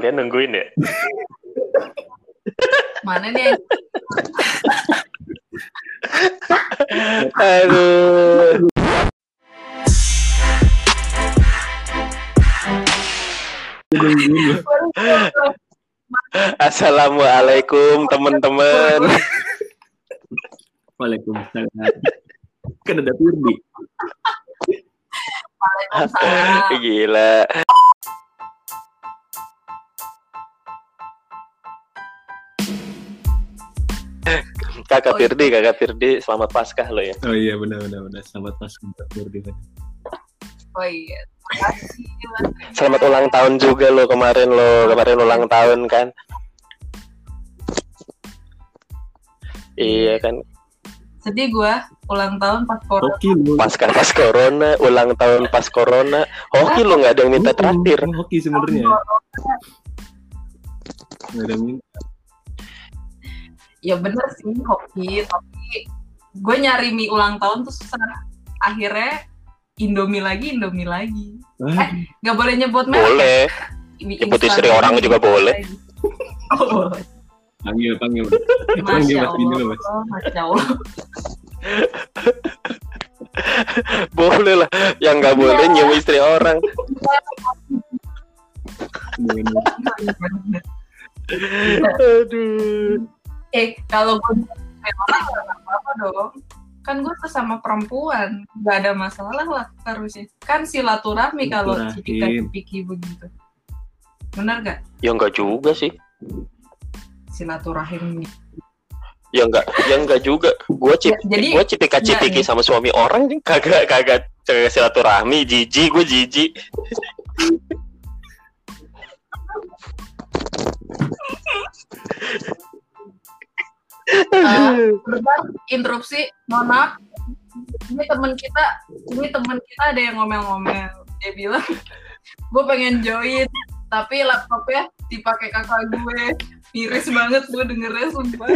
Kalian nungguin ya? Mana nih? Aduh. Assalamualaikum teman-teman. Waalaikumsalam. Kan ada. Waalaikumsalam. Gila. Kakak Oh, iya. Firdi, Kakak Firdi, selamat Paskah lo ya. Oh iya benar benar benar. Selamat pas untuk Firdi. Oh iya. Terima kasih, Mas. Selamat ulang tahun juga lo kemarin lo, kemarin ulang tahun kan. Iya kan, Sedih gua ulang tahun pas corona. Hoki lu. Paskah pas corona, ulang tahun pas corona. Hoki lo nggak ada yang minta traktir. Hoki sebenarnya. Nggak ada yang minta. Ya bener sih hoki, tapi gue nyari mie ulang tahun tuh susah. Akhirnya Indomie lagi, Indomie lagi. Wah, Gak boleh nyebut merek. Boleh. Nyebut istri orang juga boleh. Oh, boleh. panggil panggil. Panggil Mas Bini Mas. Masya Allah. Boleh lah. Yang nggak boleh nyewa istri orang. Bener. Aduh. Eh, kalau gue orang apa-apa dong. Kan gue sesama perempuan, gak ada masalah lah harusnya. Kan silaturahmi kalau cipika-cipiki begitu. Bener gak? Ya nggak juga sih. Silaturahim. Ya nggak, ya nggak juga. Gue cip, Ya, jadi- gue cipika-cipiki Nggak, sama suami orang kagak kagak kagak silaturahmi. Jijik, gue jijik. Bentar, interupsi, mohon maaf. Ini temen kita, ini temen kita ada yang ngomel-ngomel. Dia bilang, gue pengen join, tapi laptopnya dipakai kakak gue. Miris banget gue dengernya sumpah.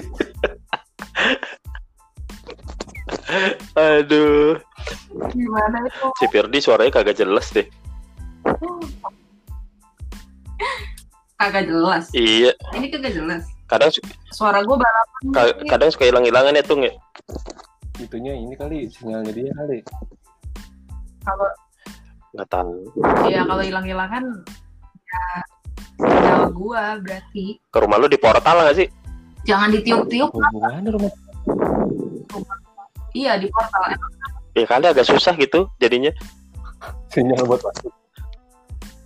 Aduh. Gimana itu? Si Firdi suaranya kagak jelas deh. Kagak jelas. Iya. Ini kagak jelas. Kadang su- Suara gue balapan. ka- kadang suka hilang-hilangan ya tuh nggak? Itunya ini kali sinyalnya dia kali. Kalau Nggak tahu. ya kalau hilang-hilangan ya sinyal gue berarti. Ke rumah lu di portal nggak sih? Jangan ditiup-tiup. Hubungannya rumah Iya di portal. Ya kali agak susah gitu jadinya. sinyal buat masuk.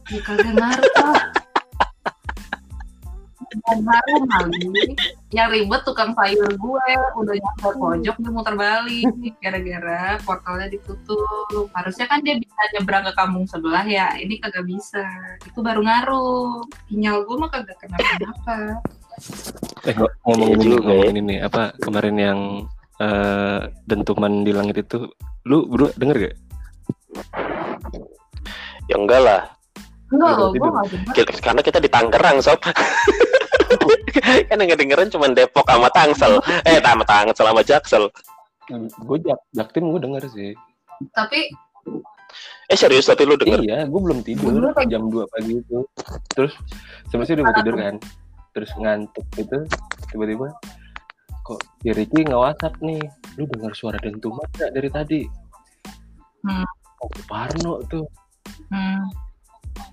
Ya kagak ngaruh Kagak ngaruh lagi. Yang ribet tukang sayur gue udah nyampe pojok dia muter balik gara-gara portalnya ditutup. Harusnya kan dia bisa nyebrang ke kampung sebelah ya. Ini kagak bisa. Itu baru ngaruh. Sinyal gue mah kagak kenapa-napa. Eh ngo- ngomongin Iya ini, juga ya. ngomongin ini apa kemarin yang eh, dentuman di langit itu, lu berdua denger gak? Ya enggak lah. Enggak loh, gue gak denger. Ki- Karena kita di Tangerang sob. kan yang ngedengerin cuma Depok sama Tangsel. Eh sama Tangsel sama Jaksel. Gue jak, jaktim gue denger sih. Tapi Eh serius tapi lu denger? Iya, gue belum tidur jam 2 pagi itu. Terus sebenarnya udah mau tidur kan. Terus ngantuk gitu, tiba-tiba kok si Ricky nge WhatsApp nih, lu dengar suara dentuman gak dari tadi? Hmm. Oh, Parno tuh. hmm,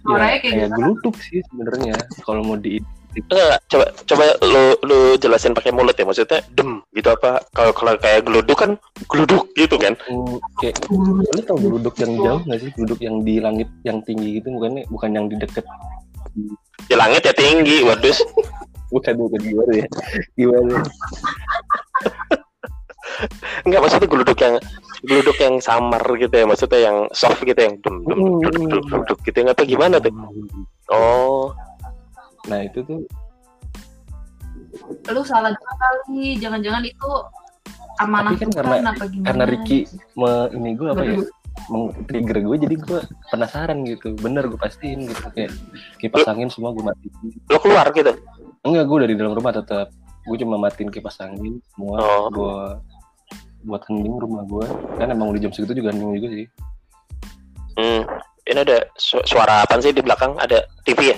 suaranya ya, kayak kayak geluduk sih sebenarnya kalau mau di Enggak, coba coba lu lu jelasin pakai mulut ya maksudnya dem gitu apa? Kalau kalau kayak geluduk kan geluduk gitu kan? Hmm, kayak lu tau geluduk yang jauh nggak sih? Geluduk yang di langit yang tinggi gitu bukannya bukan yang di deket. Di langit ya tinggi wadus bukan bukan gimana ya? Gimana enggak maksudnya geluduk yang geluduk yang samar gitu ya maksudnya yang soft gitu yang dem Hmm. duduk duduk duduk gitu nggak tahu gimana tuh oh nah itu tuh Lu salah juga kali. Jangan-jangan itu amanah Tapi kan karena- apa gimana? karena Ricky me, ini gue apa ya meng-trigger gue jadi gue penasaran gitu bener gue pastiin gitu kayak kipas angin semua gue matiin lo keluar gitu enggak gue dari dalam rumah tetap gue cuma matiin kipas angin semua Oh. gue buat hening rumah gue kan emang udah jam segitu juga hening juga sih. Hmm ini ada su suara apa sih di belakang? Ada TV ya?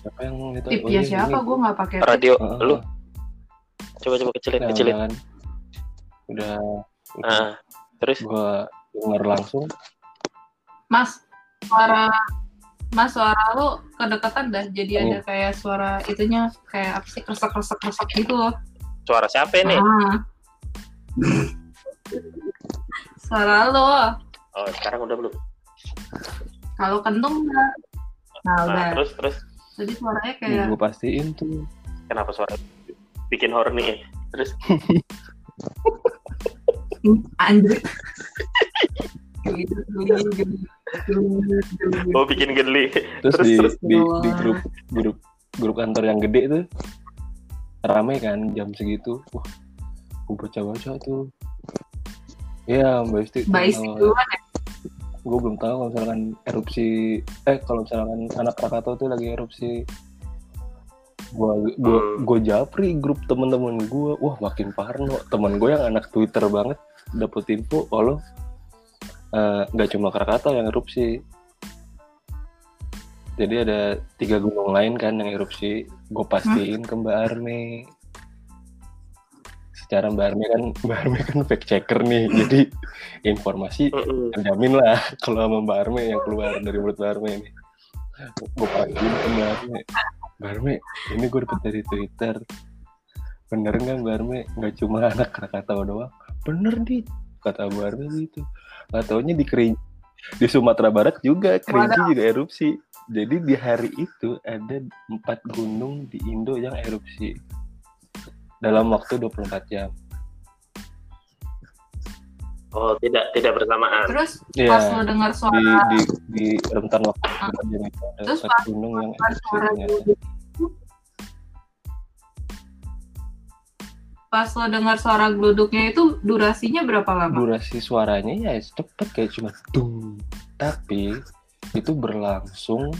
Siapa yang itu TV ya siapa? Gue nggak pakai radio. Uh -huh. lu. Coba coba kecilin nah, kecilin. Kan. udah. Nah, terus? Gue dengar langsung. Mas suara Mas suara lu kedekatan dah. Jadi Hmm. ada kayak suara itunya kayak apa sih kresek kresek kresek gitu loh. suara siapa ini Ah. suara lu. oh sekarang udah belum Kalau kentung enggak. Nah, udah. nah terus terus Jadi suaranya kayak gue pastiin tuh kenapa suara bikin horny ya terus anjir. Gitu, geli, geli. Oh bikin geli terus, Terus, di, terus. di di grup grup grup kantor yang gede tuh rame kan jam segitu wah gue baca baca tuh Iya, Mbak Isti. Mbak Isti duluan ya. Gue belum tahu kalau misalkan erupsi, eh kalau misalkan anak Krakatau tuh lagi erupsi. Gua gua Hmm. gua japri grup temen-temen gue, wah makin parno. Temen gue yang anak Twitter banget dapet info kalau eh, nggak cuma Krakatau yang erupsi. Jadi ada tiga gunung lain kan yang erupsi. Gue pastiin ke Mbak Arme. Secara Mbak Arme kan Mbak Arme kan fact checker nih. Jadi informasi Mm-mm. terjamin lah kalau sama Mbak Arme yang keluar dari mulut Mbak Arme ini. Gue pastiin ke Mbak Arme. Mbak Arme, ini gue dapet dari Twitter. Bener nggak Mbak Arme? Nggak cuma anak Krakatau doang. Bener nih, kata Mbak Arme gitu. Gak taunya di Kerinci, di Sumatera Barat juga Kerinci juga erupsi. Jadi di hari itu ada empat gunung di Indo yang erupsi. Dalam waktu 24 jam. oh tidak tidak bersamaan. Terus pas lu dengar di suara di di rentan waktu 24 jam itu ada Terus empat gunung yang erupsi suara pas lo dengar suara gluduknya itu durasinya berapa lama? durasi suaranya ya cepet kayak cuma dung tapi itu berlangsung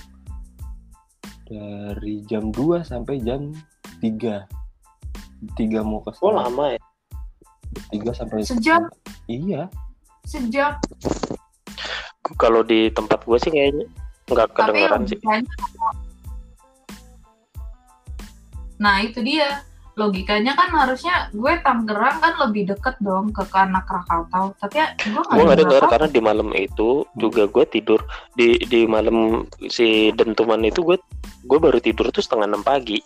dari jam 2 sampai jam 3 tiga mau ke oh lama ya? Tiga sampai Sejam? iya. Sejak kalau di tempat gue sih kayaknya nggak tapi kedengeran sih. Nah itu dia logikanya kan harusnya gue Tangerang kan lebih deket dong ke Anak Krakatau tapi ya gue gue nggak dengar apa-apa. karena di malam itu juga gue tidur. Di di malam si dentuman itu gue gue baru tidur tuh setengah enam pagi.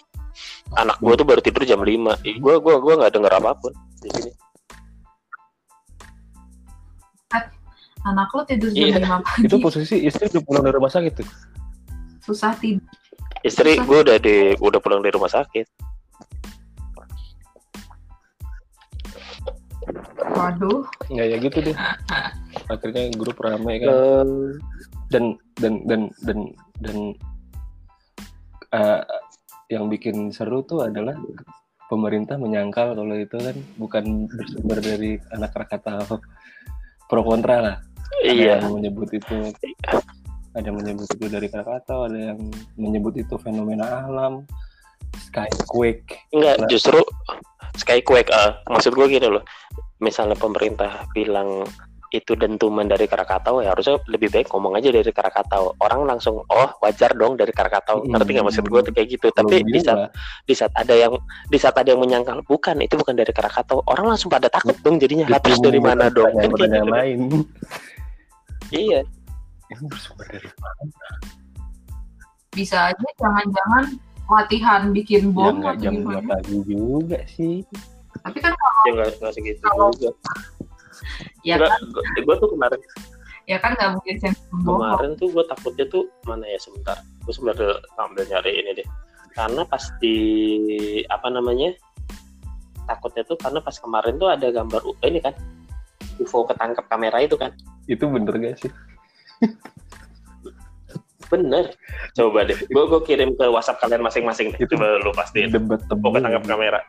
Anak gue tuh baru tidur jam lima. Gue gue gue nggak dengar apa pun di sini. Anak lo tidur jam Iya. 5 pagi. Itu posisi istri udah pulang dari rumah sakit tuh. Susah tidur. Istri gue udah di udah pulang dari rumah sakit waduh. Nggak ya gitu deh. Akhirnya grup rame kan. Eh, dan dan dan dan dan eh, yang bikin seru tuh adalah pemerintah menyangkal kalau itu kan bukan bersumber dari anak Krakatau pro kontra lah. Ada iya. yang menyebut itu. Ada yang menyebut itu dari Krakatau ada yang menyebut itu fenomena alam. Skyquake. Enggak, Nah. justru Skyquake, ah, maksud gue gini loh. Misalnya pemerintah bilang itu dentuman dari Krakatau, ya harusnya lebih baik ngomong aja dari Krakatau. Orang langsung, oh wajar dong dari Krakatau. Mm. Ngerti nggak maksud gue tuh kayak gitu. Tapi di gini saat, di saat ada yang di saat ada yang menyangkal bukan itu bukan dari Krakatau, orang langsung pada takut dong jadinya. Lah terus dari mana dong? Kan pertanyaan gitu. lain Iya. ini bersumber dari mana bisa aja jangan-jangan latihan bikin ya bom nggak atau jam gimana? 2 pagi juga sih. Tapi kan Ya nggak nggak segitu Kalau- juga. ya Nggak, kan. gue- gue tuh kemarin. Ya kan nggak mungkin bohong kemarin tuh gue takutnya tuh mana ya sebentar. Gue sebentar sambil nyari ini deh. Karena pas di apa namanya takutnya tuh karena pas kemarin tuh ada gambar U- ini kan UFO ketangkep kamera itu kan. Itu bener gak sih bener. Coba deh. Gue gue kirim ke WhatsApp kalian masing-masing Itu coba lu pastiin debat UFO ketangkep kamera.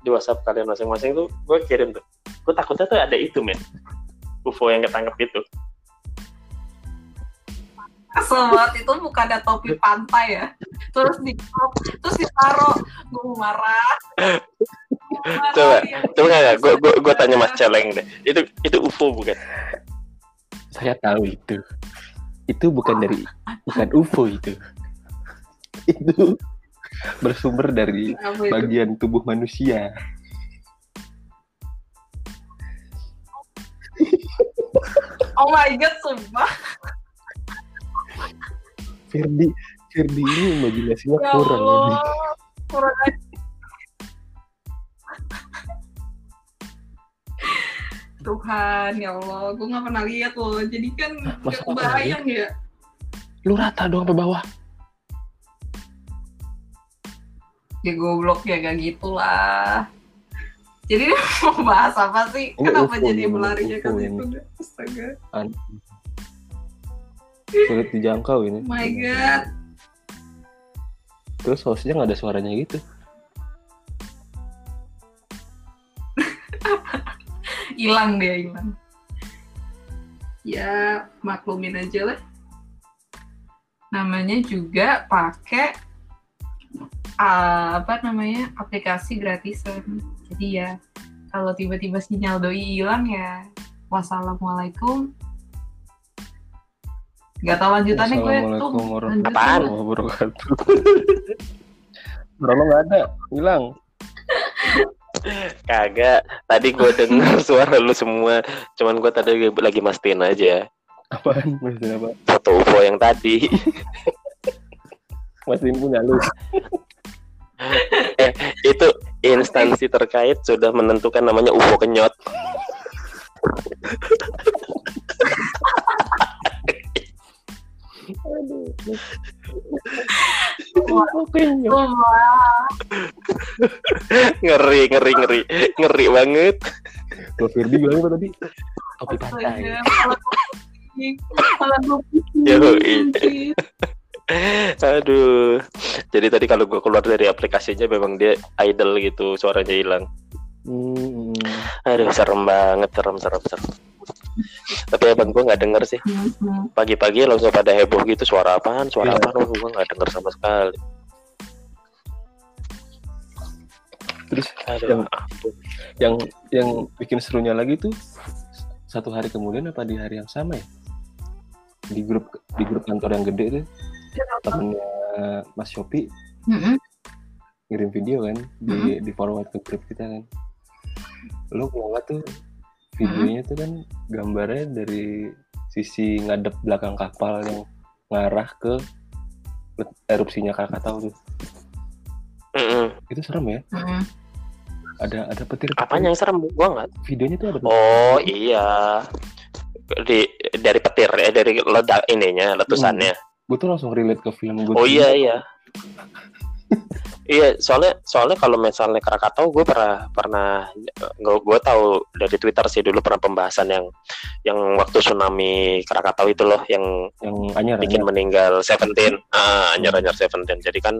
Di WhatsApp kalian masing-masing tuh gue kirim tuh. Gue takutnya tuh ada itu men. UFO yang ketangkep itu. Kesel banget itu bukan ada topi pantai ya. Terus di terus ditaruh. Gue marah Gua marah, Coba, ya. coba gue gue gue tanya Mas Celeng deh. Itu itu UFO bukan saya tahu itu itu bukan dari bukan UFO itu itu bersumber dari bagian tubuh manusia Oh my god, sumpah. Ferdi Ferdi ini imajinasinya Ya kurang. Allah. Kurang aja. Tuhan, ya Allah, gue gak pernah lihat loh. Jadi kan Masa gak nggak kebayang ya. lu rata doang ke bawah Ya goblok ya gak gitu lah. Jadi mau bahas apa sih? Ini Kenapa UFO jadi melarinya ke situ? Astaga. An- sulit dijangkau ini Oh my god. terus hostnya nggak ada suaranya gitu Hilang dia, hilang. Ya, maklumin aja lah. Namanya juga pakai apa namanya aplikasi gratisan. Jadi ya kalau tiba-tiba sinyal doi hilang ya wassalamualaikum. Gak tau lanjutannya gue tuh. Apaan? wabarakatuh Suara lo nggak ada hilang Kagak. Tadi gue denger suara lu semua. Cuman gue tadi lagi mastiin aja. apaan masih apa Foto UFO yang tadi. masih punya lu itu instansi terkait sudah menentukan namanya UFO kenyot. Ngeri, ngeri, ngeri. Ngeri banget. kalau Firdi bilang apa tadi topi astaga, pantai anjir. Aduh. Jadi tadi kalau gue keluar dari aplikasinya memang dia idle gitu, suaranya hilang. Hmm, Aduh, serem banget, serem, serem, serem. Tapi abang gue nggak denger sih. Mhm. Pagi-pagi langsung pada heboh gitu, suara apaan, suara Iya. apaan, oh, gue nggak denger sama sekali. terus Aduh, Yang- ampun. yang yang bikin serunya lagi tuh satu hari kemudian apa di hari yang sama ya di grup di grup kantor yang gede tuh temennya Mas Shopee ngirim video kan di di forward ke grup kita kan lu mau nggak tuh videonya tuh kan gambarnya dari sisi ngadep belakang kapal yang ngarah ke erupsinya Krakatau tuh Mm-mm. itu serem ya Mhm. ada ada petir Apanya yang serem? Gue nggak. videonya tuh ada petir. Oh iya. Di dari petir ya, dari ledak ininya, letusannya. gue tuh langsung relate ke film gue Oh iya iya. iya soalnya soalnya kalau misalnya Krakatau gue pernah pernah gue gue tahu dari Twitter sih dulu pernah pembahasan yang yang waktu tsunami Krakatau itu loh yang yang anyar bikin anyar. meninggal Seventeen. Ah anyar anyar Seventeen. Jadi kan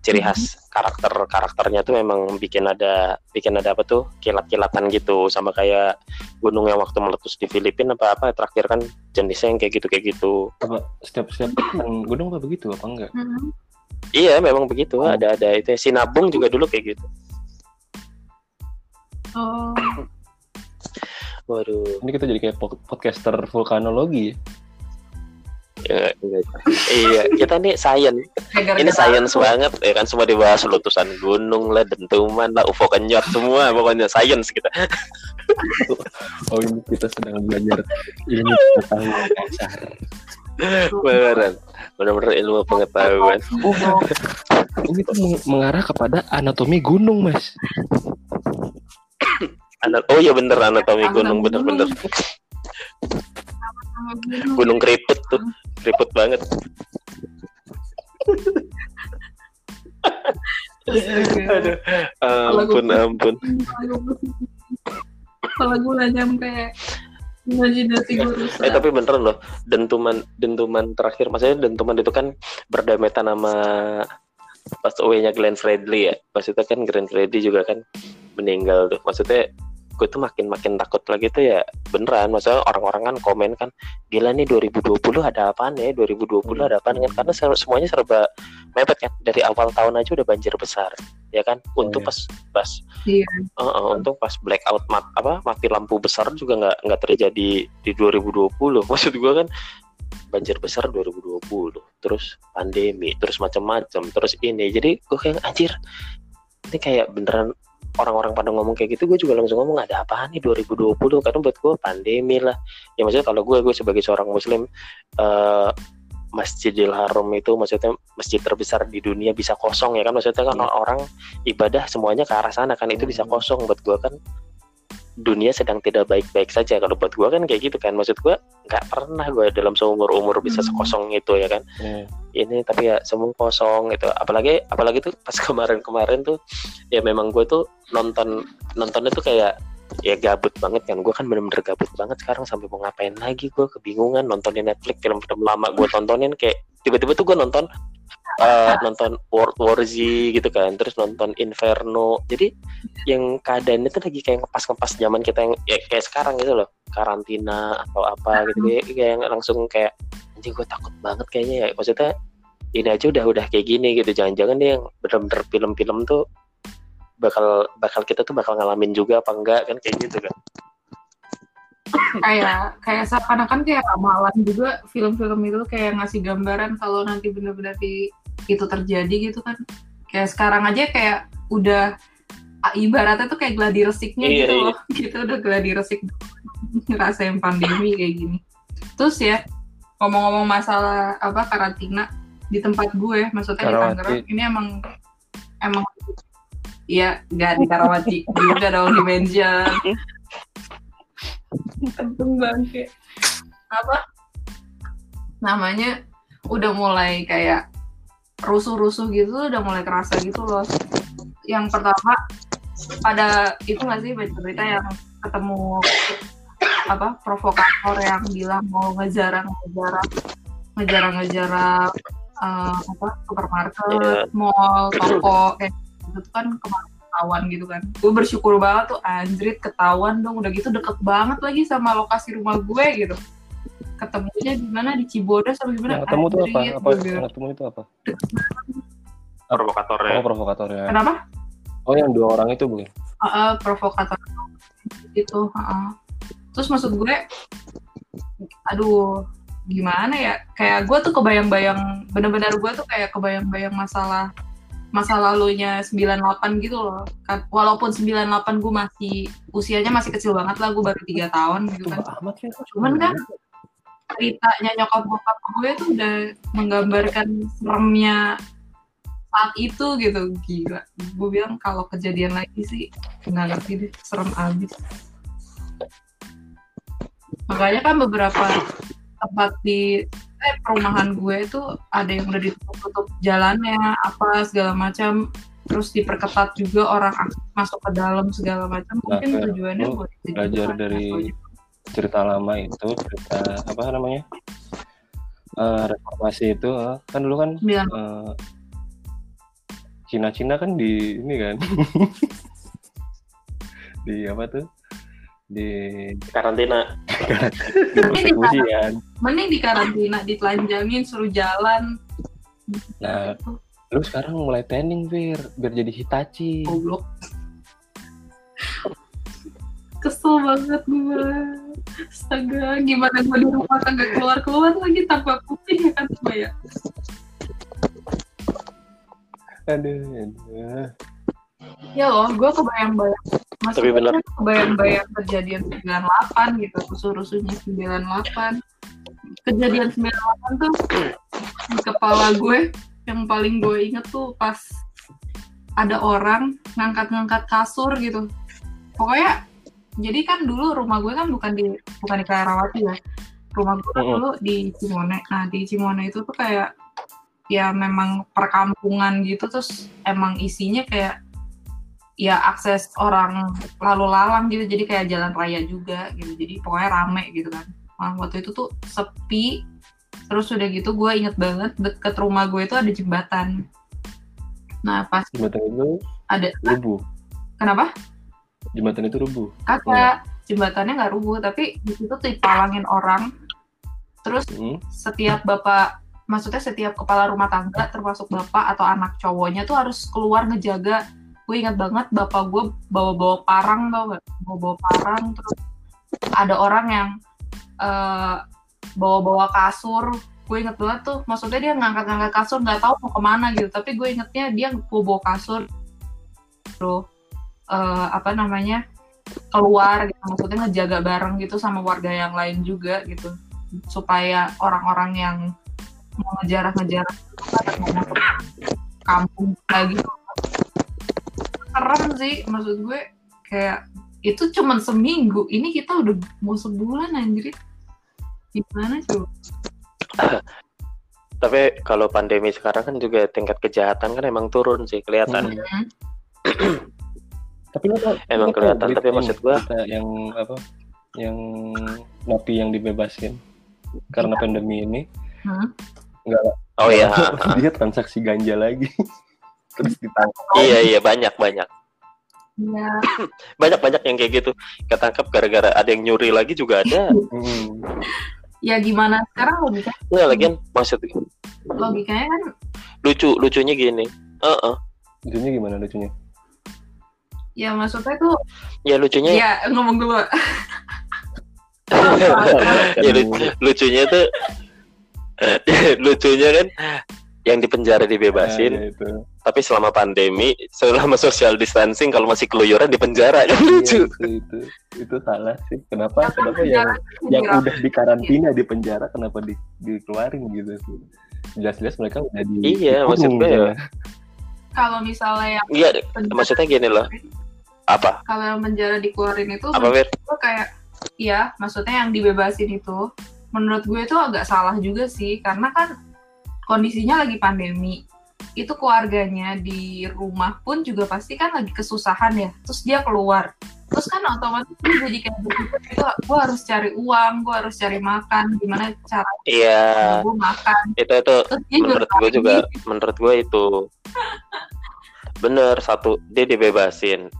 ciri khas karakter karakternya tuh memang bikin ada bikin ada apa tuh kilat-kilatan gitu. Sama kayak gunung yang waktu meletus di Filipina apa apa terakhir kan jenisnya yang kayak gitu kayak gitu. Apa setiap setiap gunung apa begitu apa enggak? Mhm. Iya memang begitu Oh. ada ada itu Sinabung juga dulu kayak gitu. Oh, Waduh. ini kita jadi kayak pod- podcaster vulkanologi ya Ya, iya kita nih science gara-gara ini science aku. banget ya kan semua dibahas letusan gunung lah dentuman lah UFO kenyot semua pokoknya science kita. oh ini kita sedang belajar ilmu pengetahuan dasar Beneran bener-bener ilmu pengetahuan. Ini tuh meng- mengarah kepada anatomi gunung mas oh iya bener anatomi gunung bener-bener gunung keriput tuh keriput banget. Aduh, ampun ampun. Kalau gue nggak nyampe. Eh tapi beneran loh, dentuman dentuman terakhir maksudnya dentuman itu kan berdempetan sama pas away-nya Glenn Fredly ya. Maksudnya kan Glenn Fredly juga kan meninggal tuh. Maksudnya gue tuh makin makin takut lagi tuh ya beneran. Maksudnya orang-orang kan komen kan gila nih 2020 ada apaan ya? 2020 ada apaan? Kan karena se- semuanya serba mepet kan. Dari awal tahun aja udah banjir besar ya kan? Untuk iya. pas pas Iya. Uh, uh, untung pas blackout mat apa mati lampu besar juga nggak nggak terjadi di 2020 maksud gua kan banjir besar 2020 terus pandemi terus macam-macam terus ini. Jadi gue kayak anjir ini kayak beneran orang-orang pada ngomong kayak gitu gue juga langsung ngomong ada apa nih 2020 karena buat gue pandemi lah ya maksudnya kalau gue gue sebagai seorang muslim uh, Masjidil Haram itu maksudnya masjid terbesar di dunia bisa kosong ya kan maksudnya kan Iya. orang ibadah semuanya ke arah sana kan itu bisa Hmm. kosong buat gue kan dunia sedang tidak baik-baik saja. Kalau buat gue kan kayak gitu kan. Maksud gue nggak pernah gue dalam seumur umur bisa Hmm. sekosong itu ya kan? Iya. ini tapi ya semua kosong gitu. Apalagi apalagi tuh pas kemarin-kemarin tuh ya memang gue tuh nonton nontonnya tuh kayak ya gabut banget kan. Gue kan bener-bener gabut banget sekarang sampai mau ngapain lagi gue kebingungan nontonin Netflix film-film lama gue tontonin. Kayak tiba-tiba tuh gue nonton eh, nonton World War Z gitu kan terus nonton Inferno. Jadi yang keadaannya tuh lagi kayak ngepas-ngepas zaman kita yang ya, kayak sekarang gitu loh. Karantina atau apa gitu. Kayak, kayak yang langsung kayak anjing gue takut banget kayaknya ya. Maksudnya ini aja udah udah kayak gini gitu. Jangan-jangan nih yang bener-bener film-film tuh bakal bakal kita tuh bakal ngalamin juga apa enggak kan kayak gitu kan kayak kayak seakan-akan kayak ramalan juga film-film itu kayak ngasih gambaran kalau nanti benar-benar di itu terjadi gitu kan kayak sekarang aja kayak udah ah, ibaratnya tuh kayak gladi resiknya Iya, gitu iya. loh gitu udah gladi resik ngerasain pandemi kayak gini terus ya ngomong-ngomong masalah apa karantina di tempat gue maksudnya di Karawati. Tangerang ini emang emang Iya, nggak di Karawati juga dong di mention. Kentung bangke. Apa? Namanya udah mulai kayak rusuh-rusuh gitu, udah mulai kerasa gitu loh. Yang pertama pada itu nggak sih berita yang ketemu apa provokator yang bilang mau ngejarang ngejarang ngejarang ngejarang eh, apa supermarket, Iya. mall, toko kayak gitu tuh kan kemarin ketahuan gitu kan. Gue bersyukur banget tuh anjrit ketahuan dong udah gitu deket banget lagi sama lokasi rumah gue gitu. Ketemunya di mana di Cibodas atau gimana? Yang ketemu tuh apa? Apa yang ketemu itu apa? provokatornya Oh provokatornya. Kenapa? Oh yang dua orang itu bukan? Heeh, provokator gitu. heeh. Terus maksud gue, aduh gimana ya? Kayak gue tuh kebayang-bayang, bener-bener gue tuh kayak kebayang-bayang masalah masa lalunya 98 gitu loh. Kan, walaupun 98 gue masih usianya masih kecil banget lah, gue baru tiga tahun gitu kan. Ya. Cuman kan ceritanya nyokap bokap gue tuh udah menggambarkan seremnya saat itu gitu. Gila. Gue bilang kalau kejadian lagi sih nggak ngerti deh serem abis. Makanya kan beberapa tempat di eh, perumahan gue itu ada yang udah ditutup-tutup jalannya apa segala macam. Terus diperketat juga orang masuk ke dalam segala macam. Mungkin Nah, tujuannya buat belajar dari- cerita lama itu cerita apa namanya? Eh, reformasi itu eh, kan dulu kan sembilan eh, Cina-Cina kan di ini kan. Di apa tuh? Di karantina. Di persekusi kan. mending di karantina ditelanjangin suruh jalan. Nah. lu sekarang mulai training Fir biar jadi Hitachi. Goblok. Kesel banget gue astaga gimana gue di rumah kagak keluar keluar lagi tanpa putih ya kan gue ya? Aduh aduh. Ya loh gue kebayang-bayang. Tapi kan kebayang-bayang kejadian 98 gitu rusuh-rusuhnya 98 kejadian 98 tuh di kepala gue yang paling gue inget tuh pas ada orang ngangkat-ngangkat kasur gitu. Pokoknya jadi kan dulu rumah gue kan bukan di bukan di Karawati ya. Rumah gue kan dulu di Cimone. Nah di Cimone itu tuh kayak ya memang perkampungan gitu terus emang isinya kayak ya akses orang lalu lalang gitu. Jadi kayak jalan raya juga gitu. Jadi pokoknya rame gitu kan. Nah, waktu itu tuh sepi. Terus udah gitu gue inget banget deket rumah gue itu ada jembatan. Nah pas jembatan itu ada rubuh kenapa jembatan itu rubuh. Kagak. Jembatannya nggak rubuh tapi di situ tuh dipalangin orang. Terus Hmm. setiap bapak maksudnya setiap kepala rumah tangga termasuk bapak atau anak cowoknya tuh harus keluar ngejaga. Gue ingat banget bapak gue bawa-bawa parang tau gak bawa-bawa parang terus ada orang yang eh, bawa-bawa kasur. Gue inget banget tuh maksudnya dia ngangkat-ngangkat kasur nggak tahu mau ke mana gitu tapi gue ingetnya dia bawa kasur. Tuh eh, apa namanya keluar gitu. Maksudnya ngejaga bareng gitu sama warga yang lain juga gitu. Supaya orang-orang yang mau ngejarah-ngejarah kampung lagi. Keren sih maksud gue kayak itu cuman seminggu. Ini kita udah mau sebulan anjir. Gimana coba? Tapi kalau pandemi sekarang kan juga tingkat kejahatan kan emang turun sih kelihatan. Hmm. Tapi lo tau, Emang kelihatan, tapi maksud gua- yang apa? Yang napi yang dibebasin karena pandemi ini. Hmm. Enggak, Oh iya, dia transaksi ganja lagi. Terus ditangkap. iya iya banyak banyak Iya. banyak banyak yang kayak gitu ketangkap gara-gara ada yang nyuri lagi juga ada. Hmm. ya gimana sekarang logika Nggak lagian maksud logikanya kan lucu lucunya gini. Heeh. Lucunya gimana lucunya? Ya maksudnya tuh Ya lucunya ya ngomong dulu ya lu- lucunya tuh lucunya kan yang di penjara Nah, dibebasin ya itu. tapi selama pandemi selama social distancing kalau masih keluyuran di penjara kan Iya, lucu itu, itu itu salah sih. Kenapa? Kenapa Penjara yang yang udah di karantina di penjara kenapa di, dikeluarin gitu? Jelas-jelas mereka udah di Iya, dikurung maksud gue gitu ya. kalau misalnya yang Iya, maksudnya gini loh apa? Kalau penjara dikeluarin itu apa gue kayak iya maksudnya yang dibebasin itu menurut gue itu agak salah juga sih karena kan kondisinya lagi pandemi. Itu keluarganya di rumah pun juga pasti kan lagi kesusahan ya terus dia keluar. Terus kan otomatis dia jadi kayak itu gue harus cari uang gue harus cari makan gimana cara Iya, gue makan. Itu itu. Menurut gue juga menurut gue itu. Bener satu dia dibebasin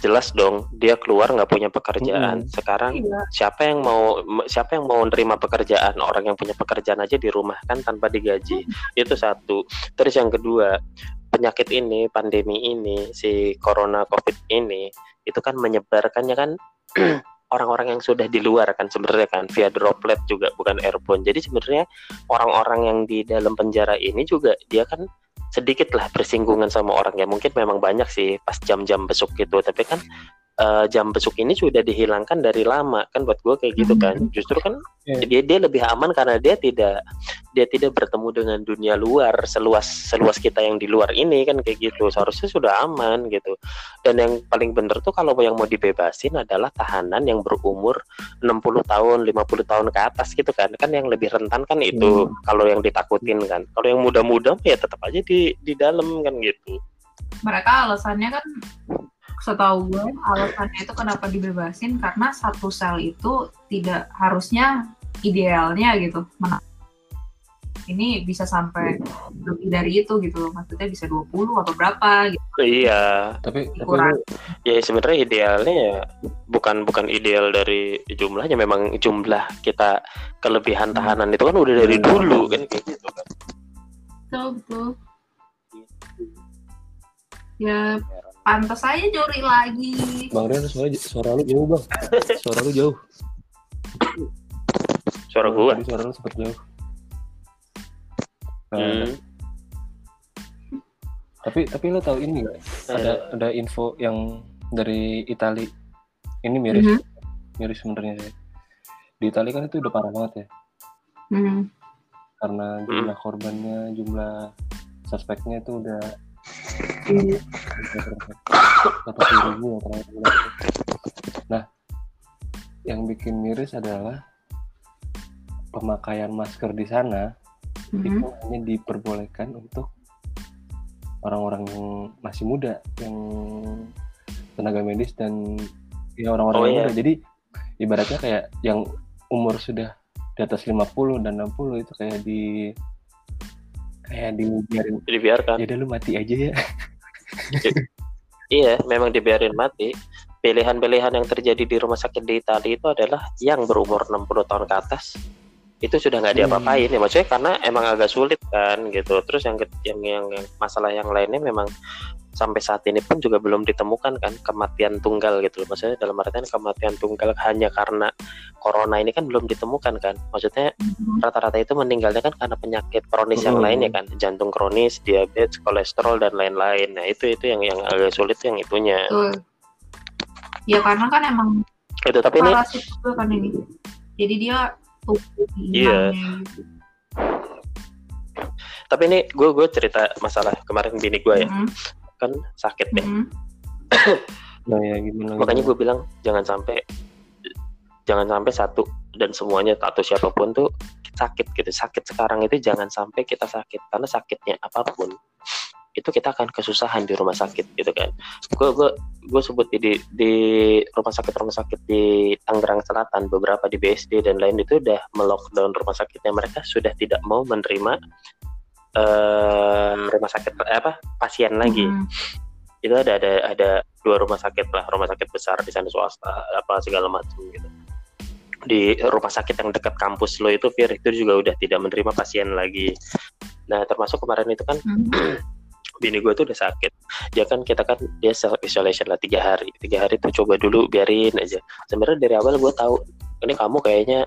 jelas dong dia keluar nggak punya pekerjaan. Mm-mm. sekarang Iya. siapa yang mau siapa yang mau nerima pekerjaan? Orang yang punya pekerjaan aja di rumah kan tanpa digaji. Itu satu. Terus yang kedua penyakit ini pandemi ini si corona covid ini itu kan menyebarkannya kan orang-orang yang sudah di luar kan sebenarnya kan via droplet juga bukan airborne. Jadi sebenarnya orang-orang yang di dalam penjara ini juga dia kan sedikit lah bersinggungan sama orang. Ya mungkin memang banyak sih pas jam-jam besuk gitu. Tapi kan eh, jam besuk ini sudah dihilangkan dari lama kan buat gue kayak gitu kan. Justru kan Iya. dia dia lebih aman karena dia tidak dia tidak bertemu dengan dunia luar seluas seluas kita yang di luar ini kan kayak gitu. Seharusnya sudah aman gitu. Dan yang paling bener tuh kalau yang mau dibebasin adalah tahanan yang berumur 60 tahun 50 tahun ke atas gitu kan. Kan yang lebih rentan kan itu kalau yang ditakutin kan. Kalau yang muda-muda ya tetap aja di di dalam kan gitu. Mereka alasannya kan setahu gue alasannya itu kenapa dibebasin? Karena satu sel itu tidak harusnya idealnya gitu. Men- ini bisa sampai lebih dari itu gitu loh. Maksudnya bisa 20 atau berapa gitu. Iya. Tapi Kurang. ya sebenarnya idealnya ya bukan bukan ideal dari jumlahnya memang jumlah kita kelebihan tahanan itu kan udah dari dulu kan kayak gitu kan? Betul betul. Ya pantas aja nyuri lagi Bang Rian suara suara lu jauh bang. Suara lu jauh. suara gua Tadi Suara lu sempet jauh. Nah, hmm. Tapi tapi lo tahu ini nggak? Ada ada info yang dari Itali. Ini miris Mhm. miris sebenarnya sih. Di Itali kan itu udah parah banget ya. Hmm. Karena jumlah korbannya, jumlah suspeknya itu udah Iya. ratus ribu ya terakhir bulan itu. Nah, yang bikin miris adalah pemakaian masker di sana Mhm. itu hanya diperbolehkan untuk orang-orang yang masih muda, yang tenaga medis dan ya orang-orang Oh, yang iya. muda. Jadi ibaratnya kayak yang umur sudah di atas 50 dan 60 itu kayak di kayak dibiarin dibiarkan. Ya udah lu mati aja ya. iya memang dibiarin mati. Pilihan-pilihan yang terjadi di rumah sakit di Italia itu adalah yang berumur 60 tahun ke atas itu sudah nggak Hmm. diapa-apain ya maksudnya karena emang agak sulit kan gitu terus yang yang yang, yang masalah yang lainnya memang sampai saat ini pun juga belum ditemukan kan kematian tunggal gitu loh maksudnya dalam artian kematian tunggal hanya karena corona ini kan belum ditemukan kan maksudnya rata-rata itu meninggalnya kan karena penyakit kronis yang Hmm. lainnya kan jantung kronis diabetes kolesterol dan lain-lain nah itu itu yang yang agak sulit yang itunya Betul. Ya karena kan emang itu tapi ini kan ini. Jadi dia Iya. inangnya gitu. tapi ini gue gue cerita masalah kemarin bini gue ya Mm-mm, kan sakit ya mm-mm. Nah ya gimana? makanya gue bilang jangan sampai jangan sampai satu dan semuanya atau siapa pun tuh sakit gitu sakit sekarang itu jangan sampai kita sakit karena sakitnya apa pun itu kita akan kesusahan di rumah sakit gitu kan. Gue gue gue sebut di di rumah sakit rumah sakit di Tangerang Selatan beberapa di BSD dan lain itu udah melockdown rumah sakitnya. Mereka sudah tidak mau menerima eh, rumah sakit eh, apa pasien lagi. Mm-mm. itu ada ada ada dua rumah sakit lah rumah sakit besar di sana swasta apa segala macam gitu. Di rumah sakit yang dekat kampus lo itu Fir itu juga udah tidak menerima pasien lagi. Nah termasuk kemarin itu kan Mm-mm. bini gue tuh udah sakit. Dia kan kita kan dia self isolation lah tiga hari. Tiga hari tuh coba dulu biarin aja. Sebenarnya dari awal gue tahu ini kamu kayaknya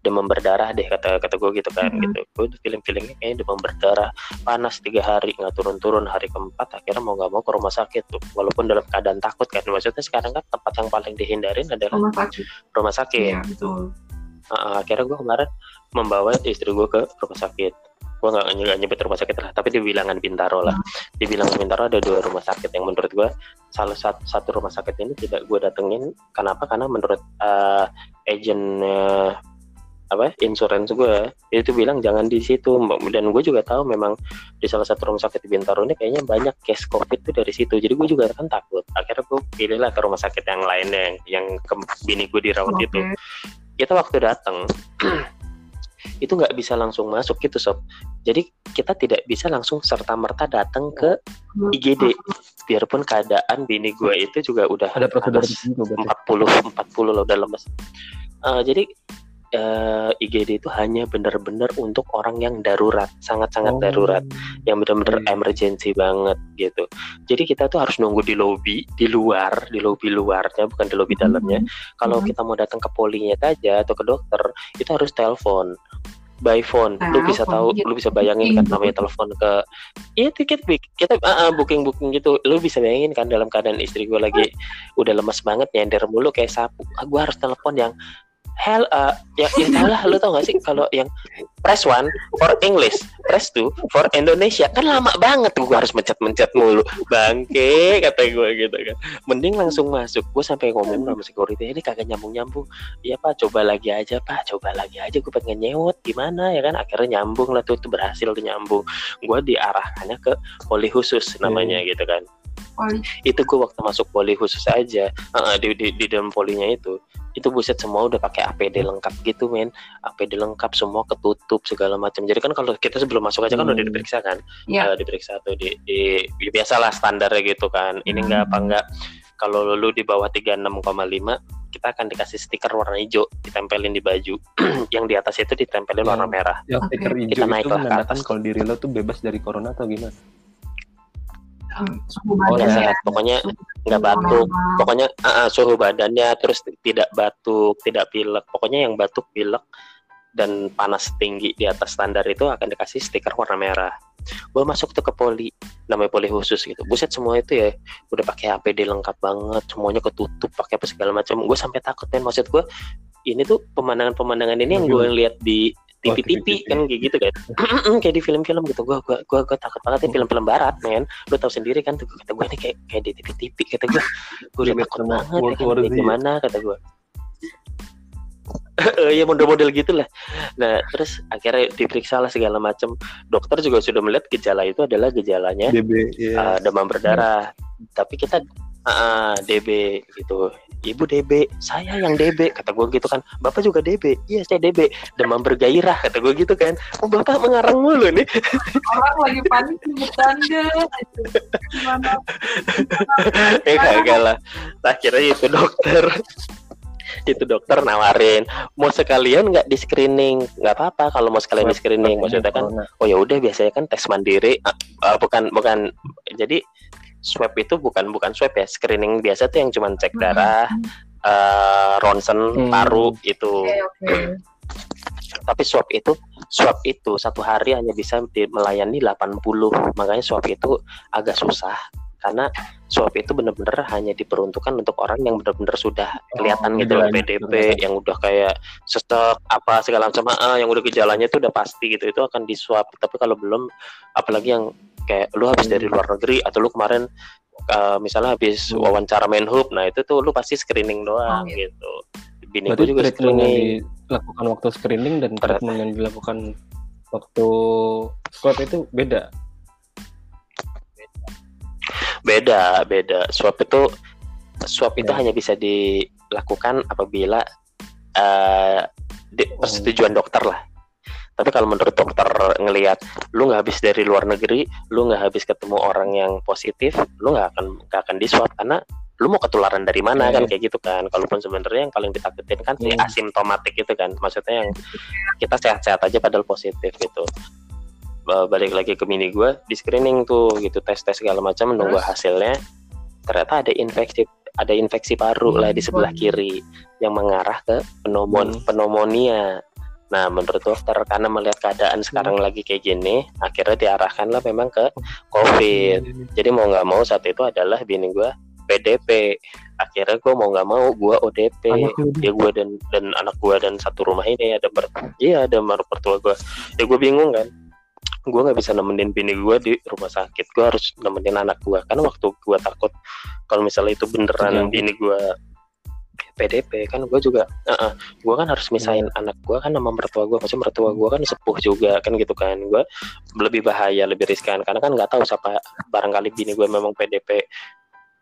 demam berdarah deh kata kata gue gitu kan Mhm. gitu. Gue feeling feelingnya kayaknya demam berdarah. Panas tiga hari nggak turun turun hari keempat akhirnya mau nggak mau ke rumah sakit tuh. Walaupun dalam keadaan takut kan. Maksudnya sekarang kan tempat yang paling dihindarin adalah Rumah sakit. rumah sakit. Iya, betul. Uh, akhirnya gue kemarin membawa istri gue ke rumah sakit gue nggak nggak nyebut rumah sakit lah tapi di bilangan Bintaro lah. Di bilangan Bintaro ada dua rumah sakit yang menurut gue salah satu, satu rumah sakit ini tidak gue datengin. Kenapa? Karena menurut uh, agent uh, apa insurance gue itu bilang jangan di situ. Dan gue juga tahu memang di salah satu rumah sakit di Bintaro ini kayaknya banyak case covid tuh dari situ. Jadi gue juga kan takut. Akhirnya gue pilihlah ke rumah sakit yang lainnya yang, yang ke bini gue dirawat Oke. itu kita waktu datang itu nggak bisa langsung masuk gitu sob. Jadi kita tidak bisa langsung serta merta datang ke IGD biarpun keadaan bini gue itu juga udah Ada prosedur atas tertentu berarti. 40 40 loh udah lemes. Eh, jadi eh, IGD itu hanya benar-benar untuk orang yang darurat sangat-sangat Oh. darurat yang benar-benar Oke. emergency banget gitu. Jadi kita tuh harus nunggu di lobby, di luar, di lobby luarnya bukan di lobby dalamnya. Kalau Mhm. kita mau datang ke polinya aja atau ke dokter, itu harus telepon by phone. Lu bisa tahu, lu bisa bayangin kan namanya telepon ke Iya tiket bik. Kita ah, ah, booking booking gitu. Lu bisa bayangin kan dalam keadaan istri gue lagi udah lemes banget nyender mulu kayak sapu. Ah, gue harus telepon yang hell uh, ya ya tau lah lu tau gak sih kalau yang press one for English press two for Indonesia. Kan lama banget tuh gue harus mencet-mencet mulu. Bangke kata gue gitu kan. Mending langsung masuk. Gue sampai ngomong sama security ini kagak nyambung-nyambung. Iya pak coba lagi aja pak. Coba lagi aja gue pengen nyewot gimana? Ya kan akhirnya nyambung lah tuh, tuh berhasil tuh nyambung. Gue diarahkannya ke poli khusus namanya gitu kan Poli. itu gue waktu masuk poli khusus aja uh, di, di di dalam polinya itu itu buset semua udah pakai APD lengkap gitu men APD lengkap semua ketutup segala macam jadi kan kalau kita sebelum masuk aja kan Hmm. udah diperiksa kan Iya. Eh, diperiksa tuh di, di ya biasalah standarnya gitu kan ini enggak apa Hmm. enggak kalau lu di bawah 36,5 kita akan dikasih stiker warna hijau ditempelin di baju yang di atas itu ditempelin warna Hmm. merah stiker hijau Kita itu naiklah ke menandakan atas. kalau diri lo tuh bebas dari corona atau gimana? Suhu Oh, badan sehat. ya. pokoknya nggak batuk. pokoknya ah, ah, suhu badannya terus tidak batuk tidak pilek. Pokoknya yang batuk pilek dan panas tinggi di atas standar itu akan dikasih stiker warna merah. Gue masuk tuh ke poli namanya poli khusus gitu. Buset semua itu ya udah pakai APD lengkap banget semuanya ketutup pakai apa segala macam. Gue sampai takut kan maksud gue ini tuh pemandangan-pemandangan ini yang gue lihat di Oh, TV. kan kayak gitu kan. Kayak di film-film gitu. Gue gua, gua, gua takut banget nih film-film barat men. Lu tahu sendiri kan tuh kata gue ini kayak kayak di TV-TV kata gue gue udah Relate takut banget ya kan gimana kata gue ya model-model gitulah. Nah terus akhirnya diperiksa lah segala macam dokter juga sudah melihat gejala itu adalah gejalanya DB, uh, ya. demam berdarah. Tapi kita ah, DB gitu. Ibu DB saya yang DB kata gue gitu kan. Bapak juga DB iya saya DB demam bergairah kata gue gitu kan. Oh bapak mengarang mulu nih. Orang lagi panik bercanda gimana ya kagak lah. Akhirnya itu dokter. Itu dokter nawarin mau sekalian nggak di screening nggak apa-apa kalau mau sekalian di screening maksudnya kan. Oh ya udah biasanya kan tes mandiri. Ah, bukan bukan. Jadi swab itu bukan bukan swab ya. Screening biasa tuh yang cuman cek darah eh, ronsen Hmm. paru itu Oke, oke. tapi swab itu swab itu satu hari hanya bisa melayani 80 makanya swab itu agak susah. Karena swab itu benar-benar hanya diperuntukkan untuk orang yang benar-benar sudah kelihatan gitu loh PDP yang udah kayak sesek apa segala macam. Ah, yang udah gejalanya itu udah pasti gitu. Itu akan di swab tapi kalau belum apalagi yang kayak lu habis dari luar negeri atau lu kemarin uh, misalnya habis Hmm. wawancara Menhub nah itu tuh lu pasti screening doang Oh, gitu. gitu bini Berarti gue juga treatment yang screening dilakukan waktu screening dan treatment yang dilakukan waktu swab itu beda. Beda, beda. Swab itu swab itu Ya. hanya bisa dilakukan apabila eh di- Oh. persetujuan dokter lah. Tapi kalau menurut dokter ngelihat lu nggak habis dari luar negeri, lu nggak habis ketemu orang yang positif, lu nggak akan nggak akan di swab karena lu mau ketularan dari mana Oke. kan kayak gitu kan. Kalaupun sebenarnya yang paling ditakutin kan si Hmm. asimptomatik itu kan, maksudnya yang kita sehat-sehat aja padahal positif gitu. Ba- Balik lagi ke mini gue di screening tuh gitu tes tes segala macam menunggu hasilnya ternyata ada infeksi ada infeksi paru lah di sebelah Waduh. kiri yang mengarah ke pneumon Hmm. pneumonia. Nah, menurut dokter karena melihat keadaan sekarang lagi kayak gini, akhirnya diarahkanlah memang ke COVID. Jadi mau nggak mau saat itu adalah bini gue PDP. Akhirnya gue mau nggak mau gue ODP. Ya gue dan dan anak gue dan satu rumah ini ada ber, iya ada mertua gue. Ya gue bingung kan. Gue nggak bisa nemenin bini gue di rumah sakit. Gue harus nemenin anak gue. Karena waktu gue takut kalau misalnya itu beneran Terjadi. bini gue PDP kan gue juga gue kan harus misahin anak gue kan sama mertua gue maksudnya mertua gue kan sepuh juga kan gitu kan. Gue lebih bahaya lebih riskan karena kan nggak tahu siapa barangkali bini gue memang PDP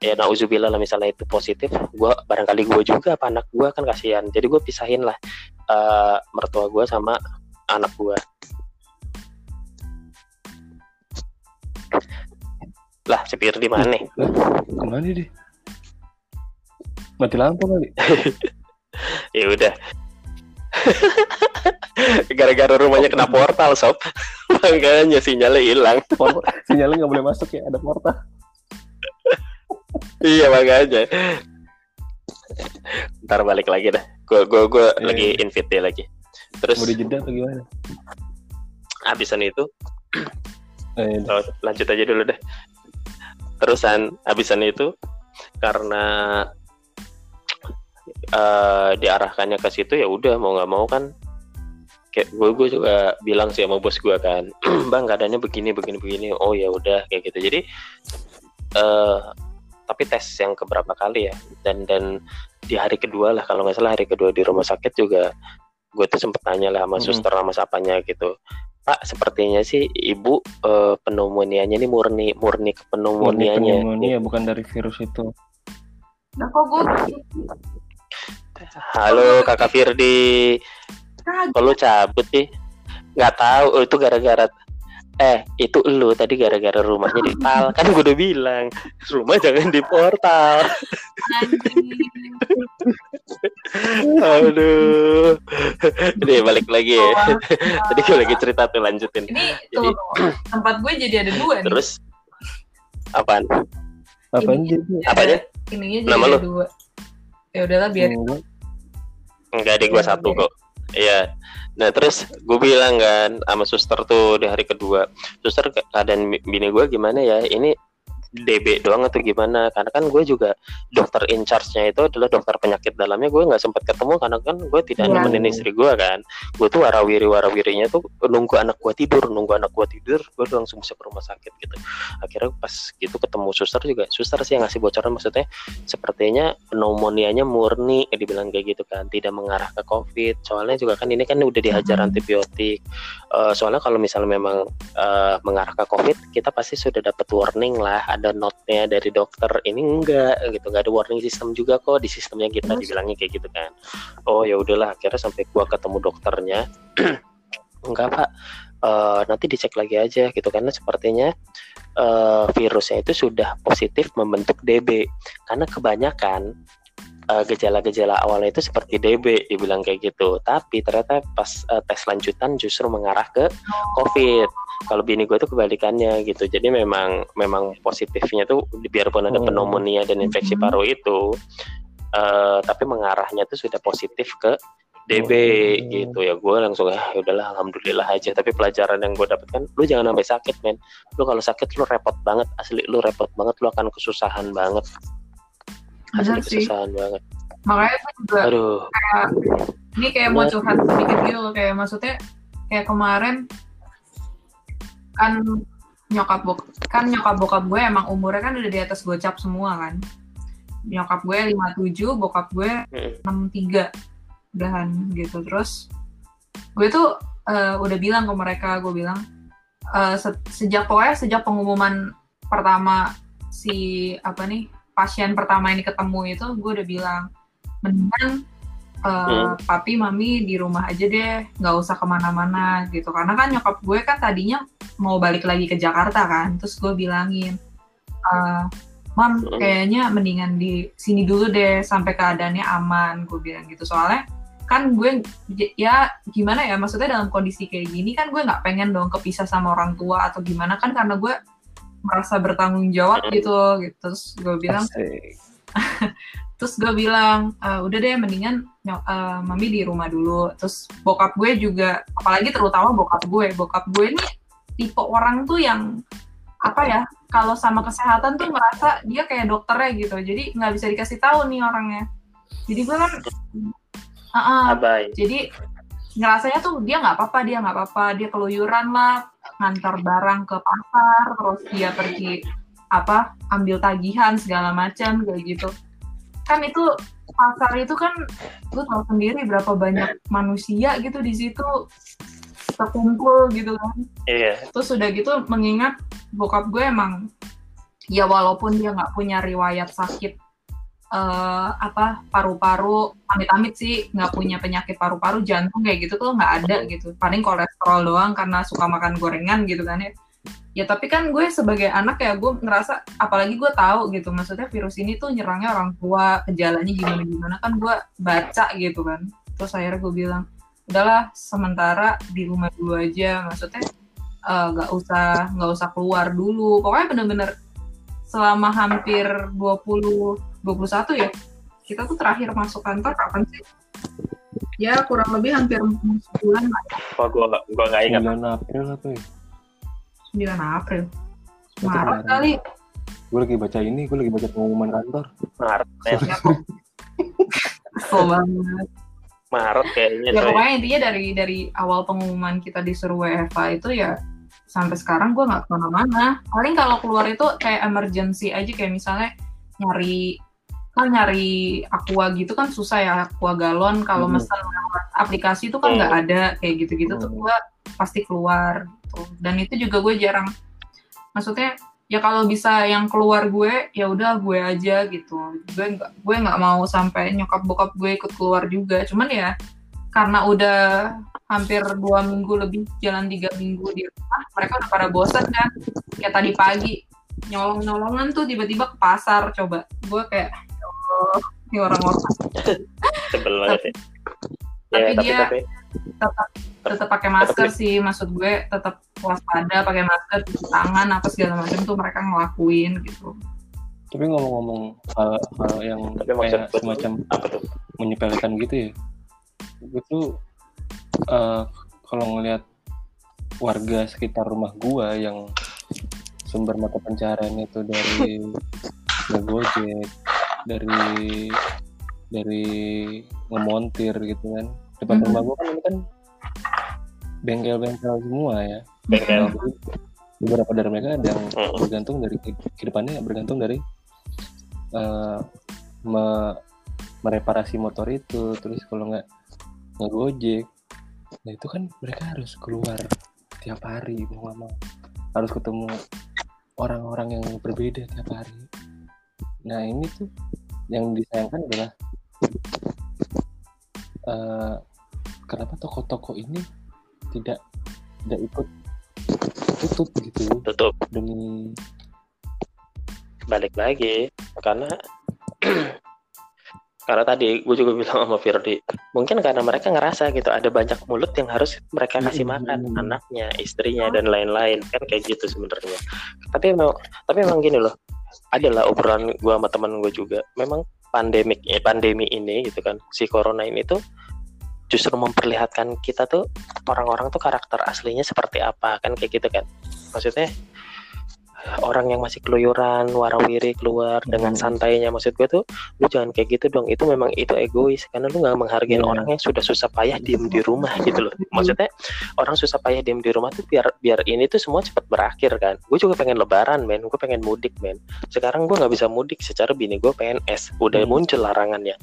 ya nauzubillah lah misalnya itu positif gue barangkali gue juga apa anak gue kan kasihan. Jadi gue pisahin lah eh, mertua gue sama anak gue lah sepir di mana nih? Ke mana deh? Mati lampu kali. ya udah. Gara-gara rumahnya kena portal sob. Makanya sinyalnya hilang. Sinyalnya nggak boleh masuk ya, ada portal. iya makanya. Ntar balik lagi dah. Gue gue gue Iya. lagi invite dia lagi. Terus Mau dijeda atau gimana? habisan itu. Eh, oh, lanjut aja dulu deh. Terusan habisan itu karena eh, diarahkannya ke situ ya udah mau nggak mau kan. Kayak gue gue juga bilang sih sama bos gue kan bang keadaannya begini begini begini. Oh ya udah kayak gitu. Jadi eh tapi tes yang keberapa kali ya. Dan dan di hari kedua lah kalau nggak salah hari kedua di rumah sakit juga gue tuh sempet tanya lah sama Mm-mm. suster sama sapanya gitu. Pak sepertinya sih ibu eh, pneumonia-nya ini murni murni ke murni pneumonia pneumonia bukan dari virus itu. Nah kok gue halo kakak Firdi kalau cabut sih. Nggak tahu oh, itu gara-gara eh itu lu tadi gara-gara rumahnya di portal kan gue udah bilang rumah jangan di portal. Aduh. Nih balik lagi ya. Tadi gue lagi cerita tuh lanjutin. Ini Jadi- tuh tempat gue jadi ada dua nih. terus apaan? Apaan Ini- jadi? apanya? Ininya jadi Nama ada lu? dua. Ya udahlah biar Enggak. enggak gua Iya, satu kok. Iya. Nah terus gue bilang kan sama suster tuh di hari kedua suster ke- keadaan bi- bini gue gimana ya? Ini DB doang atau gimana? Karena kan gue juga dokter in charge-nya itu adalah dokter penyakit dalamnya gue nggak sempat ketemu karena kan gue tidak Iya. nemenin istri gue kan. Gue tuh warawiri warawirinya tuh nunggu anak gue tidur nunggu anak gue tidur gue langsung bisa ke rumah sakit gitu. Akhirnya pas gitu ketemu suster juga suster sih yang ngasih bocoran maksudnya sepertinya pneumonianya murni eh, dibilang kayak gitu kan. Tidak mengarah ke covid. Soalnya juga kan ini kan udah dihajar Mhm. antibiotik. Eh, soalnya kalau misalnya memang eh, mengarah ke covid kita pasti sudah dapat warning lah ada note-nya dari dokter ini enggak gitu. Nggak ada warning system juga kok di sistemnya kita Terus? dibilangnya kayak gitu kan. Oh ya udahlah akhirnya sampai gua ketemu dokternya. Enggak pak. Eh, nanti dicek lagi aja gitu. Karena sepertinya eh, virusnya itu sudah positif membentuk DB karena kebanyakan eh, gejala-gejala awalnya itu seperti DB dibilang kayak gitu. Tapi ternyata pas eh, tes lanjutan justru mengarah ke COVID. Kalau bini gue tuh kebalikannya gitu. Jadi memang memang positifnya tuh biarpun ada Oh. pneumonia dan infeksi Mhm. paru itu eh, tapi mengarahnya tuh sudah positif ke DB Oh. gitu. Ya gue langsung ah ya udahlah alhamdulillah aja. Tapi pelajaran yang gue dapatkan lu jangan sampai sakit men. Lu kalau sakit lu repot banget asli lu repot banget lu akan kesusahan banget Benar sih. banget. Makanya gue juga aduh. kayak ini kayak mau curhat sedikit gitu kayak maksudnya kayak kemarin kan nyokap bok kan nyokap bokap gue emang umurnya kan udah di atas gocap semua kan. Nyokap gue 57 bokap gue Mm-mm. 63 udahan gitu. Terus gue tuh eh, udah bilang ke mereka gue bilang eh, se- sejak pokoknya sejak pengumuman pertama si apa nih pasien pertama ini ketemu itu gue udah bilang mendingan eh, Hmm. papi mami di rumah aja deh nggak usah ke mana-mana gitu karena kan nyokap gue kan tadinya mau balik lagi ke Jakarta kan terus gue bilangin eh, mam Hmm. kayaknya mendingan di sini dulu deh sampai keadaannya aman gue bilang gitu soalnya kan gue ya gimana ya maksudnya dalam kondisi kayak gini kan gue nggak pengen dong kepisah sama orang tua atau gimana kan karena gue merasa bertanggung jawab Hmm. gitu gitu. Terus gue bilang terus gue bilang "Eh, udah deh mendingan eh, mami di rumah dulu. Terus bokap gue juga apalagi terutama bokap gue bokap gue ini tipe orang tuh yang apa ya kalau sama kesehatan tuh merasa dia kayak dokternya gitu. Jadi nggak bisa dikasih tahu nih orangnya. Jadi gue kan ah. abai jadi ngerasanya tuh dia nggak apa-apa dia nggak apa-apa dia keluyuran lah ngantar barang ke pasar terus dia pergi apa ambil tagihan segala macam kayak gitu. Kan itu pasar itu kan lu tahu sendiri berapa banyak manusia gitu di situ terkumpul gitu kan. Iya. Terus udah gitu mengingat bokap gue emang ya walaupun dia nggak punya riwayat sakit eh, apa paru-paru amit-amit sih nggak punya penyakit paru-paru jantung kayak gitu tuh nggak ada gitu. Paling kolesterol doang karena suka makan gorengan gitu kan ya. Ya tapi kan gue sebagai anak ya gue ngerasa apalagi gue tahu gitu maksudnya virus ini tuh nyerangnya orang tua gejalanya gimana gimana kan gue baca gitu kan. Terus akhirnya gue bilang udahlah sementara di rumah dulu aja maksudnya eh, nggak usah nggak usah keluar dulu. Pokoknya bener-bener selama hampir 20 21 ya kita tuh terakhir masuk kantor kapan sih? Ya kurang lebih hampir sebulan lah. Wah, gua gua nggak ingat. 9 April apa ya? 9 April. Maret kali. Gue lagi baca ini, gue lagi baca pengumuman kantor. Maret ya. ya banget. Maret kayaknya ya pokoknya intinya dari dari awal pengumuman kita disuruh WFA itu ya sampai sekarang gue nggak ke mana-mana. Paling kalau keluar itu kayak emergency aja kayak misalnya nyari kan nyari aqua gitu kan susah ya aqua galon. Kalau Hmm. mesen lewat aplikasi itu kan nggak ada kayak gitu-gitu tuh Hmm. gue pasti keluar gitu. Dan itu juga gue jarang maksudnya ya kalau bisa yang keluar gue ya udah gue aja gitu. Gue nggak gue nggak mau sampai nyokap bokap gue ikut keluar juga. Cuman ya karena udah hampir dua minggu lebih jalan tiga minggu di rumah mereka udah pada bosan kan kayak tadi pagi nyolong nyolongan tuh tiba-tiba ke pasar coba gue kayak "Ya ini orang-orang sebel banget ya. Tapi Ya, tapi dia- tapi tetap tetap pakai masker sih maksud gue tetap waspada pakai masker cuci tangan apa segala macam tuh mereka ngelakuin gitu Tapi ngomong-ngomong hal, hal yang Tapi maksud kayak semacam apa tuh? menyepelekan gitu ya. Gue tuh eh, kalau ngelihat warga sekitar rumah gua yang sumber mata pencaharian itu dari ngegojek, dari dari ngemontir gitu kan. Depan Mhm. rumah gua kan ini kan bengkel-bengkel semua ya. Bengkel. Beberapa dari mereka ada yang Mm. bergantung dari kehidupannya bergantung dari eh, me- mereparasi motor itu terus kalau nggak ngegojek nah itu kan mereka harus keluar tiap hari mau nggak mau. Harus ketemu orang-orang yang berbeda tiap hari. Nah ini tuh yang disayangkan adalah eh, kenapa toko-toko ini tidak tidak ikut tutup gitu Tutup. Demi balik lagi karena karena tadi gue juga bilang sama Firdi mungkin karena mereka ngerasa gitu ada banyak mulut yang harus mereka kasih makan Hmm. anaknya istrinya dan lain-lain. Kan kayak gitu sebenarnya. Tapi memang tapi memang gini loh adalah obrolan gue sama teman gue juga. Memang pandemik eh, pandemi ini gitu kan si corona ini tuh justru memperlihatkan kita tuh orang-orang tuh karakter aslinya seperti apa kan kayak gitu kan. Maksudnya orang yang masih keluyuran warawiri keluar dengan Hmm. santainya. Maksud gue tuh lu jangan kayak gitu dong. Itu memang itu egois. Karena lu nggak menghargai Iya. orang yang sudah susah payah diem di rumah gitu loh. Maksudnya orang susah payah diem di rumah tuh biar biar ini tuh semua cepat berakhir kan. Gue juga pengen lebaran men. Gue pengen mudik men. Sekarang gue nggak bisa mudik secara bini gue PNS udah Hmm. muncul larangannya.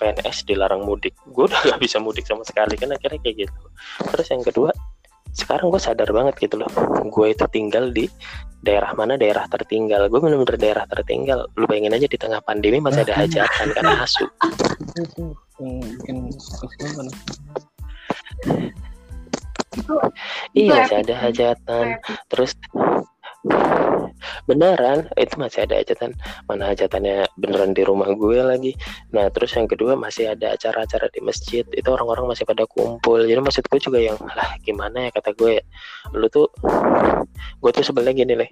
PNS dilarang mudik. Gue udah nggak bisa mudik sama sekali kan akhirnya kayak gitu. Terus yang kedua sekarang gue sadar banget gitu loh. Gue itu tinggal di daerah mana? Daerah tertinggal. Gue bener-bener daerah tertinggal. Lu bayangin aja di tengah pandemi masih ada hajatan karena asu iya masih ada sih. hajatan. Terus beneran itu masih ada hajatan mana hajatannya beneran di rumah gue lagi. Nah terus yang kedua masih ada acara-acara di masjid. Itu orang-orang masih pada kumpul. Jadi maksud gue juga yang lah gimana ya kata gue. Lu tuh gue tuh sebenarnya gini nih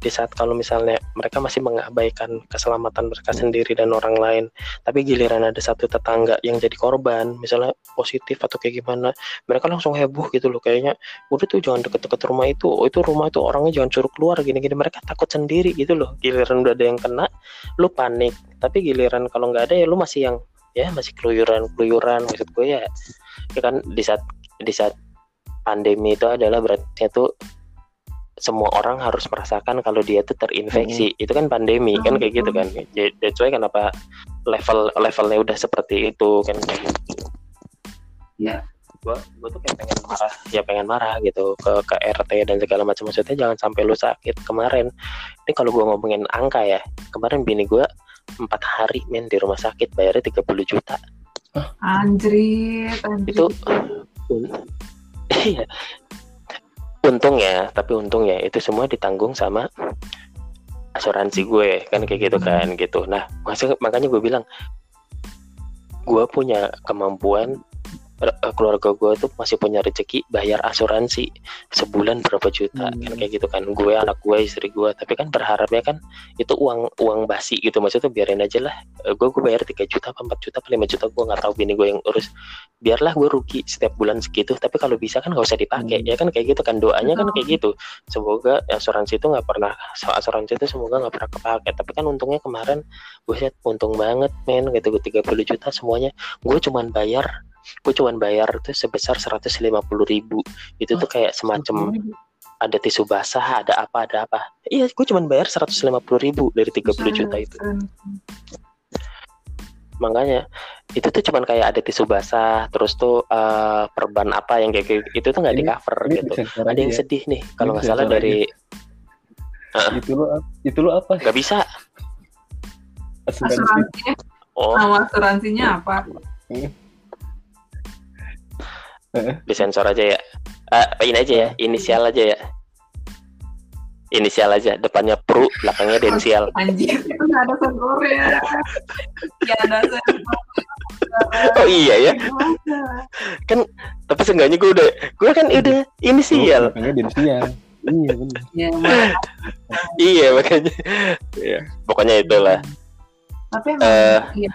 di saat kalau misalnya mereka masih mengabaikan keselamatan mereka sendiri dan orang lain tapi giliran ada satu tetangga yang jadi korban misalnya positif atau kayak gimana mereka langsung heboh gitu loh kayaknya. Udah tuh jangan deket-deket rumah itu oh itu rumah itu orangnya jangan suruh keluar gini-gini. Mereka takut sendiri gitu loh. Giliran udah ada yang kena lu panik. Tapi giliran kalau nggak ada ya lu masih yang ya masih keluyuran keluyuran maksud gue ya. Ya kan di saat di saat pandemi itu adalah berarti itu semua orang harus merasakan kalau dia tuh terinfeksi. Itu kan pandemi kan kayak gitu kan. Jadi that's why kenapa level levelnya udah seperti itu kan. Kayak gitu Iya. gua gua tuh kayak pengen marah. Ya pengen marah gitu ke ke RT dan segala macam. Maksudnya jangan sampai lu sakit. Kemarin ini kalau gua ngomongin angka ya kemarin bini gua empat hari men di rumah sakit bayarnya 30 juta. Anjrit, anjrit. itu iya untung ya tapi untung ya itu semua ditanggung sama asuransi gue kan kayak gitu kan gitu. Nah makanya gue bilang gue punya kemampuan keluarga gue tuh masih punya rezeki bayar asuransi sebulan berapa juta Hmm. kan kayak gitu kan. Gue anak gue istri gue tapi kan berharapnya kan itu uang uang basi gitu. Maksudnya biarin aja lah. Eh, gue gue bayar 3 juta apa 4 juta apa 5 juta gue nggak tahu bini gue yang urus. Biarlah gue rugi setiap bulan segitu. Tapi kalau bisa kan nggak usah dipakai Hmm. ya kan? Kayak gitu kan. Doanya kan kayak gitu. Semoga asuransi itu nggak pernah asuransi itu semoga nggak pernah kepake. Tapi kan untungnya kemarin gue lihat untung banget men gitu. Gue 30 juta semuanya. Gue cuman bayar gue cuman bayar tuh sebesar 150 ribu. Itu tuh kayak semacam ada tisu basah ada apa ada apa. Iya gue cuman bayar 150 ribu dari 30 juta itu. Makanya itu tuh cuman kayak ada tisu basah terus tuh eh, perban apa yang kayak gitu itu tuh nggak di cover ini gitu. ada yang ya. sedih nih kalau nggak salah dari itu lo itu lo apa? Nggak bisa. Asuransi. Asuransinya, oh nama asuransinya apa? Disensor aja ya Eh, ini aja ya inisial aja ya inisial aja depannya pro belakangnya densial Anjir, itu nggak ada sensornya. Nggak ada sensor. oh iya ya tapi seenggaknya gue udah gue kan udah inisial makanya densial iya benar Ya, makanya. iya makanya Iya. pokoknya itulah tapi emang iya.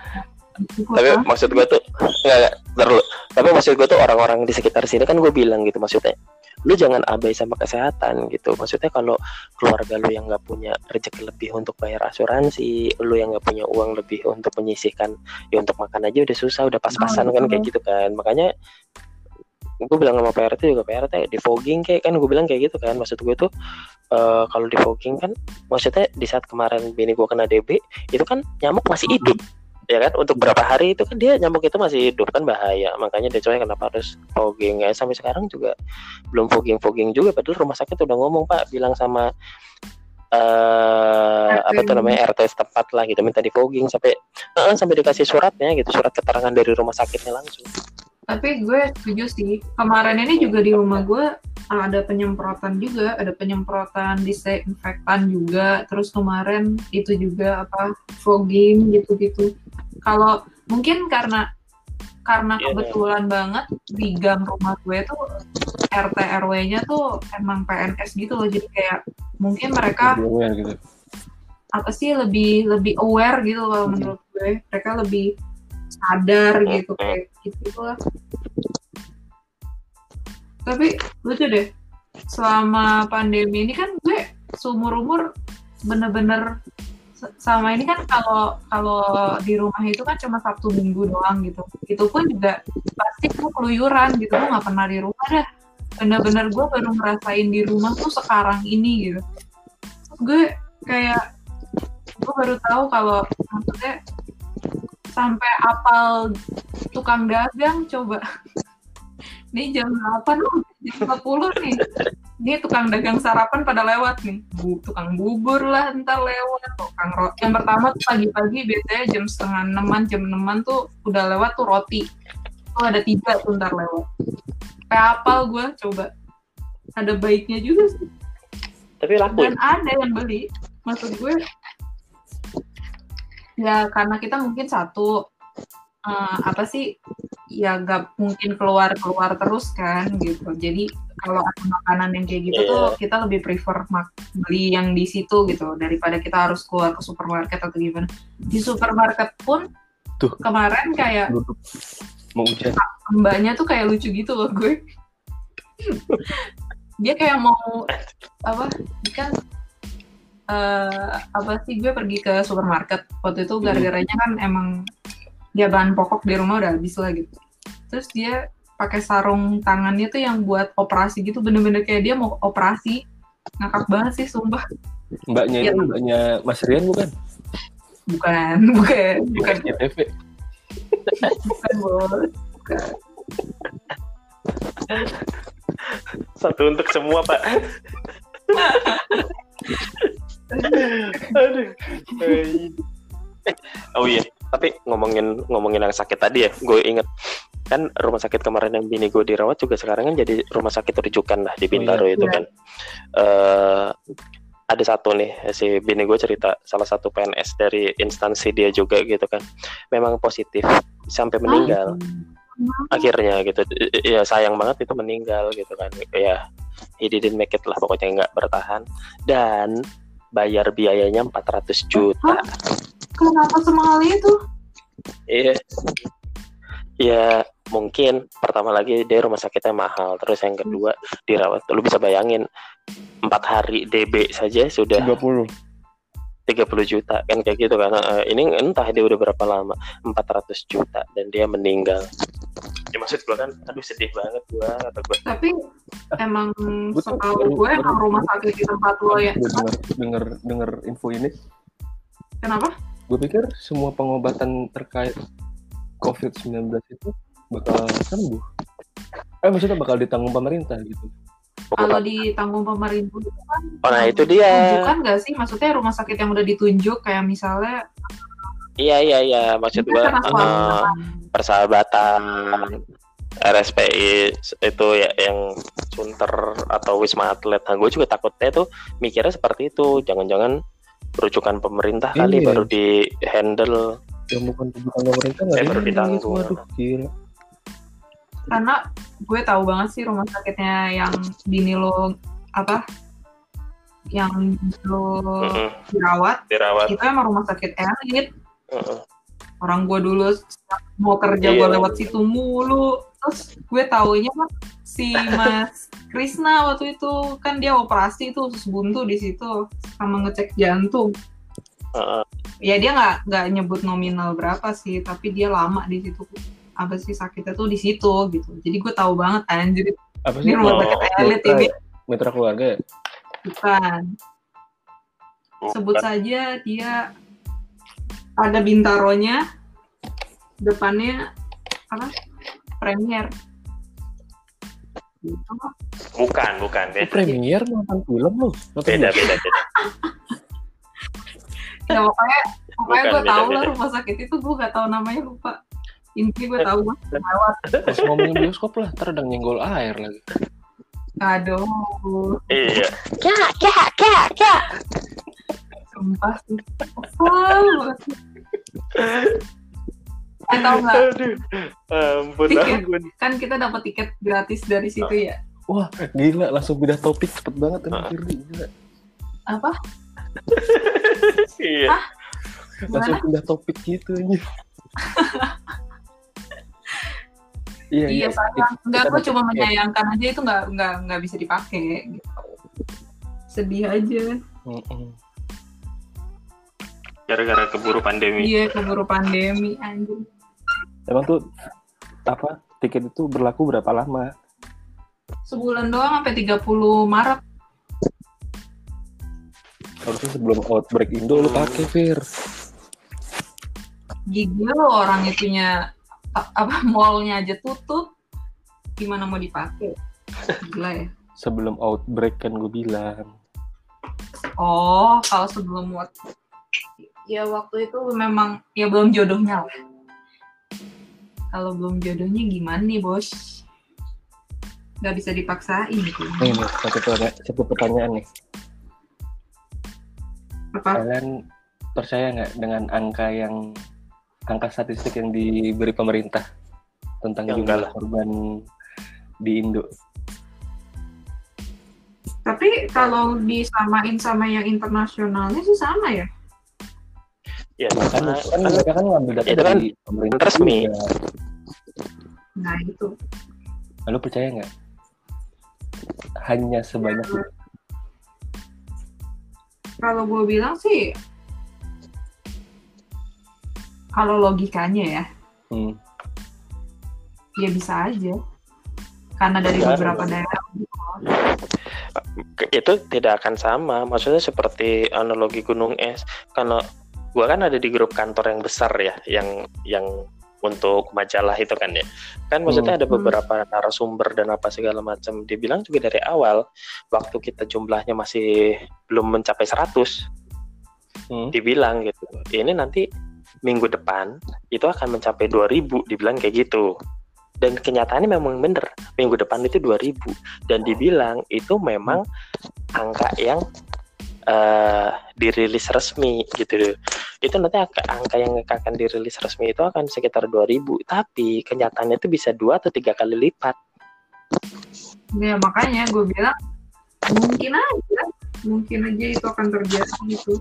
Tapi maksud gue tuh nggak nggak terlalu tapi maksud gue tuh orang-orang di sekitar sini kan gue bilang gitu maksudnya lu jangan abai sama kesehatan gitu. Maksudnya kalau keluarga lu yang nggak punya rezeki lebih untuk bayar asuransi lu yang nggak punya uang lebih untuk menyisihkan ya untuk makan aja udah susah udah pas-pasan kan kayak gitu kan. Makanya gue bilang sama PRT juga PRT di fogging kayak kan gue bilang kayak gitu kan. Maksud gue tuh eh, kalau di fogging kan maksudnya di saat kemarin bini gue kena DB itu kan nyamuk masih hidup ya kan untuk berapa hari itu kan dia nyamuk itu masih hidup kan bahaya. Makanya dia coy kenapa harus fogging. Ya sampai sekarang juga belum fogging fogging juga. Padahal rumah sakit udah ngomong pak bilang sama eh apa tuh namanya RT setempat lah gitu. Minta di fogging sampai eh, sampai dikasih suratnya gitu. Surat keterangan dari rumah sakitnya langsung. Tapi gue setuju sih. Kemarin ini juga di rumah gue ada penyemprotan juga. Ada penyemprotan disinfektan juga. Terus kemarin itu juga apa fogging gitu-gitu kalau mungkin karena karena Iya. kebetulan banget di gang rumah gue tuh RT RW-nya tuh emang PNS gitu loh. Jadi kayak mungkin mereka Aware gitu. apa sih lebih lebih aware gitu kalau menurut gue. Mereka lebih sadar gitu kayak gitu lah. Tapi lucu deh selama pandemi ini kan gue seumur umur bener-bener sama ini kan kalau kalau di rumah itu kan cuma sabtu minggu doang gitu. Itu pun juga pasti gue keluyuran gitu. Gue nggak pernah di rumah dah. Bener-bener gue baru ngerasain di rumah tuh sekarang ini gitu. Gue kayak gue baru tahu kalau maksudnya sampai apal tukang dagang coba. Ini jam 8 loh jam 40 nih ini tukang dagang sarapan pada lewat nih. Bu, tukang bubur lah ntar lewat. Tukang roti yang pertama tuh pagi-pagi biasanya jam setengah enaman jam enaman tuh udah lewat tuh roti. Tuh ada tiga tuh ntar lewat. Kayak apal gue coba. Ada baiknya juga sih. Tapi laku ya? dan ada yang beli. Maksud gue ya karena kita mungkin satu eh, apa sih ya gak mungkin keluar keluar terus kan gitu. Jadi kalau ada makanan yang kayak gitu Iya. tuh kita lebih prefer mak- beli yang di situ gitu. Daripada kita harus keluar ke supermarket atau gimana. Di supermarket pun Tuh. kemarin kayak mau hujan. Mbaknya tuh kayak lucu gitu loh gue. Dia kayak mau apa kan eh apa sih gue pergi ke supermarket. Waktu itu gara-garanya kan emang dia bahan pokok di rumah udah habis lah gitu. Terus dia pakai sarung tangannya tuh yang buat operasi gitu bener-bener kayak dia mau operasi. Ngakak banget sih sumpah. Mbaknya Iya. itu mbaknya Mas Rian bukan? Bukan bukan. Bukan di TV bukan bos. Satu untuk semua, Pak. Aduh. Eh, Oh iya, tapi ngomongin ngomongin yang sakit tadi ya, gue inget kan rumah sakit kemarin yang bini gue dirawat juga sekarang kan jadi rumah sakit rujukan lah di Bintaro iya. itu Iya. kan. Eh ada satu nih si bini gue cerita salah satu PNS dari instansi dia juga gitu kan, memang positif sampai meninggal. Akhirnya gitu ya sayang banget itu meninggal gitu kan. Ya he didn't make it lah pokoknya nggak bertahan. Dan bayar biayanya 400 juta kenapa semahal itu? Iya. Ya mungkin pertama lagi dia rumah sakitnya mahal terus yang kedua dirawat. Lu bisa bayangin empat hari DB saja sudah 30 30 juta kan kayak gitu kan. Ini entah dia udah berapa lama 400 juta dan dia meninggal. Ya maksud gua kan aduh sedih banget gua kata gua. Tapi emang setahu gue emang rumah sakit di tempat lo ya. Denger denger denger info ini. Kenapa gue pikir semua pengobatan terkait COVID-19 itu bakal sembuh. Eh maksudnya bakal ditanggung pemerintah gitu. Kalau ditanggung pemerintah itu kan oh nah itu dia. tunjukkan nggak sih? Maksudnya rumah sakit yang udah ditunjuk kayak misalnya iya iya iya. Maksud gua kan eh, persahabatan RSPI itu ya yang Sunter atau Wisma Atlet. Nah, gue juga takutnya tuh mikirnya seperti itu. Jangan-jangan rujukan pemerintah kali Iya. baru di handle. yang bukan tujuan pemerintah nggak Eh, baru ditanggung. waduh gila karena gue tahu banget sih rumah sakitnya yang bini lo apa yang lo Mm-mm, dirawat dirawat. itu emang rumah sakit elit Mm-mm. orang gue dulu mau kerja Iya. gue lewat situ mulu terus gue taunya kan si Mas Krisna waktu itu kan dia operasi tuh usus buntu di situ sama ngecek jantung. Heeh. ya dia nggak nggak nyebut nominal berapa sih tapi dia lama di situ. Apa sih sakitnya tuh di situ gitu. Jadi gue tahu banget anjir. Apa ini sih rumah Oh, sakit elit ini. Mitra keluarga ya? Bukan. Sebut Bukan. saja dia ada bintaronya depannya apa premier gitu. Bukan, bukan. Oh, Beda, premier nonton film lu nonton beda, beda. beda. ya pokoknya pokoknya gue tahu lah rumah sakit itu gue gak tahu namanya lupa intinya gue tahu gue lewat Pas ngomongin bioskop lah, ntar ada nyenggol air lagi. aduh Iya. sumpah sih kesel banget. Eh tau nggak? Aduh, ampun, Tiket. ampun. Kan kita dapat tiket gratis dari situ ya. Wah, gila langsung pindah topik cepet banget Ah. Firdi. Gila. Apa? Iya. Langsung Gimana? pindah topik gitu aja. Iya, Iya, sayang. Enggak, dapat cuma tiket. menyayangkan aja itu nggak nggak nggak bisa dipakai. Gitu. Sedih aja. Mm-mm. Gara-gara keburu pandemi. Iya, keburu pandemi anjir. Emang tuh apa tiket itu berlaku berapa lama? Sebulan doang sampai 30 Maret. Harusnya sebelum outbreak Indo lu pakai Fir. Gigi lo orang itunya apa mallnya aja tutup. Gimana mau dipakai? Gila ya. Sebelum outbreak kan gue bilang. Oh, kalau sebelum ya waktu itu memang ya belum jodohnya lah. Kalau belum jodohnya gimana nih bos? Gak bisa dipaksain gitu. Nih, nih satu, pertanyaan, satu pertanyaan nih. Apa? Kalian percaya nggak dengan angka yang angka statistik yang diberi pemerintah tentang Ya, enggak jumlah lah. korban di Indo? Tapi kalau disamain sama yang internasionalnya sih sama ya. Ya, Kan, karena- kan kan mereka kan ngambil data itu kan dari pemerintah resmi. juga. Nah itu. Lalu percaya nggak? Hanya sebanyak itu. Kalau gue bilang sih, kalau logikanya ya, Hmm. ya bisa aja. Karena dari Bisa. beberapa daerah. Itu tidak akan sama maksudnya seperti analogi gunung es karena gua kan ada di grup kantor yang besar ya yang yang untuk majalah itu kan ya. Kan maksudnya ada Hmm. beberapa narasumber dan apa segala macam. Dibilang juga dari awal waktu kita jumlahnya masih belum mencapai 100 Hmm. dibilang gitu ini nanti minggu depan itu akan mencapai 2000 dibilang kayak gitu. Dan kenyataannya memang bener minggu depan itu 2000 dan dibilang itu memang angka yang eh, dirilis resmi gitu. Itu nanti angka, angka yang akan dirilis resmi itu akan sekitar 2000 tapi kenyataannya itu bisa dua atau tiga kali lipat. Ya makanya gue bilang mungkin aja, mungkin aja itu akan terjadi gitu.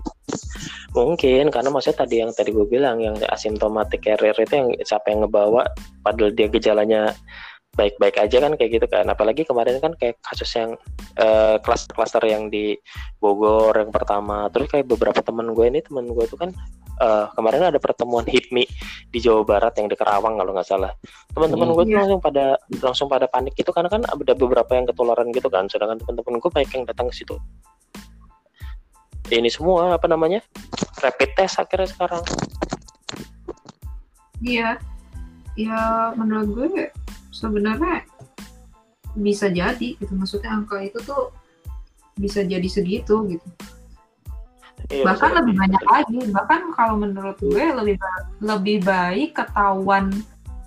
mungkin karena maksudnya tadi yang tadi gue bilang yang asymptomatic carrier itu yang siapa yang ngebawa padahal dia gejalanya baik-baik aja kan kayak gitu kan. Apalagi kemarin kan kayak kasus yang eh, klaster-klaster yang di Bogor yang pertama. Terus kayak beberapa teman gue ini teman gue itu kan eh, kemarin ada pertemuan HIPMI di Jawa Barat yang di Kerawang kalau nggak salah. Teman-teman Hmm. gue tuh Iya. langsung pada langsung pada panik gitu karena kan ada beberapa yang ketularan gitu kan. Sedangkan teman-teman gue baik yang datang ke situ. Ini semua apa namanya rapid test akhirnya sekarang. Iya, ya menurut gue sebenarnya bisa jadi gitu. Maksudnya angka itu tuh bisa jadi segitu gitu. Iya, bahkan lebih banyak lagi. Bahkan kalau menurut gue lebih ba- lebih baik ketahuan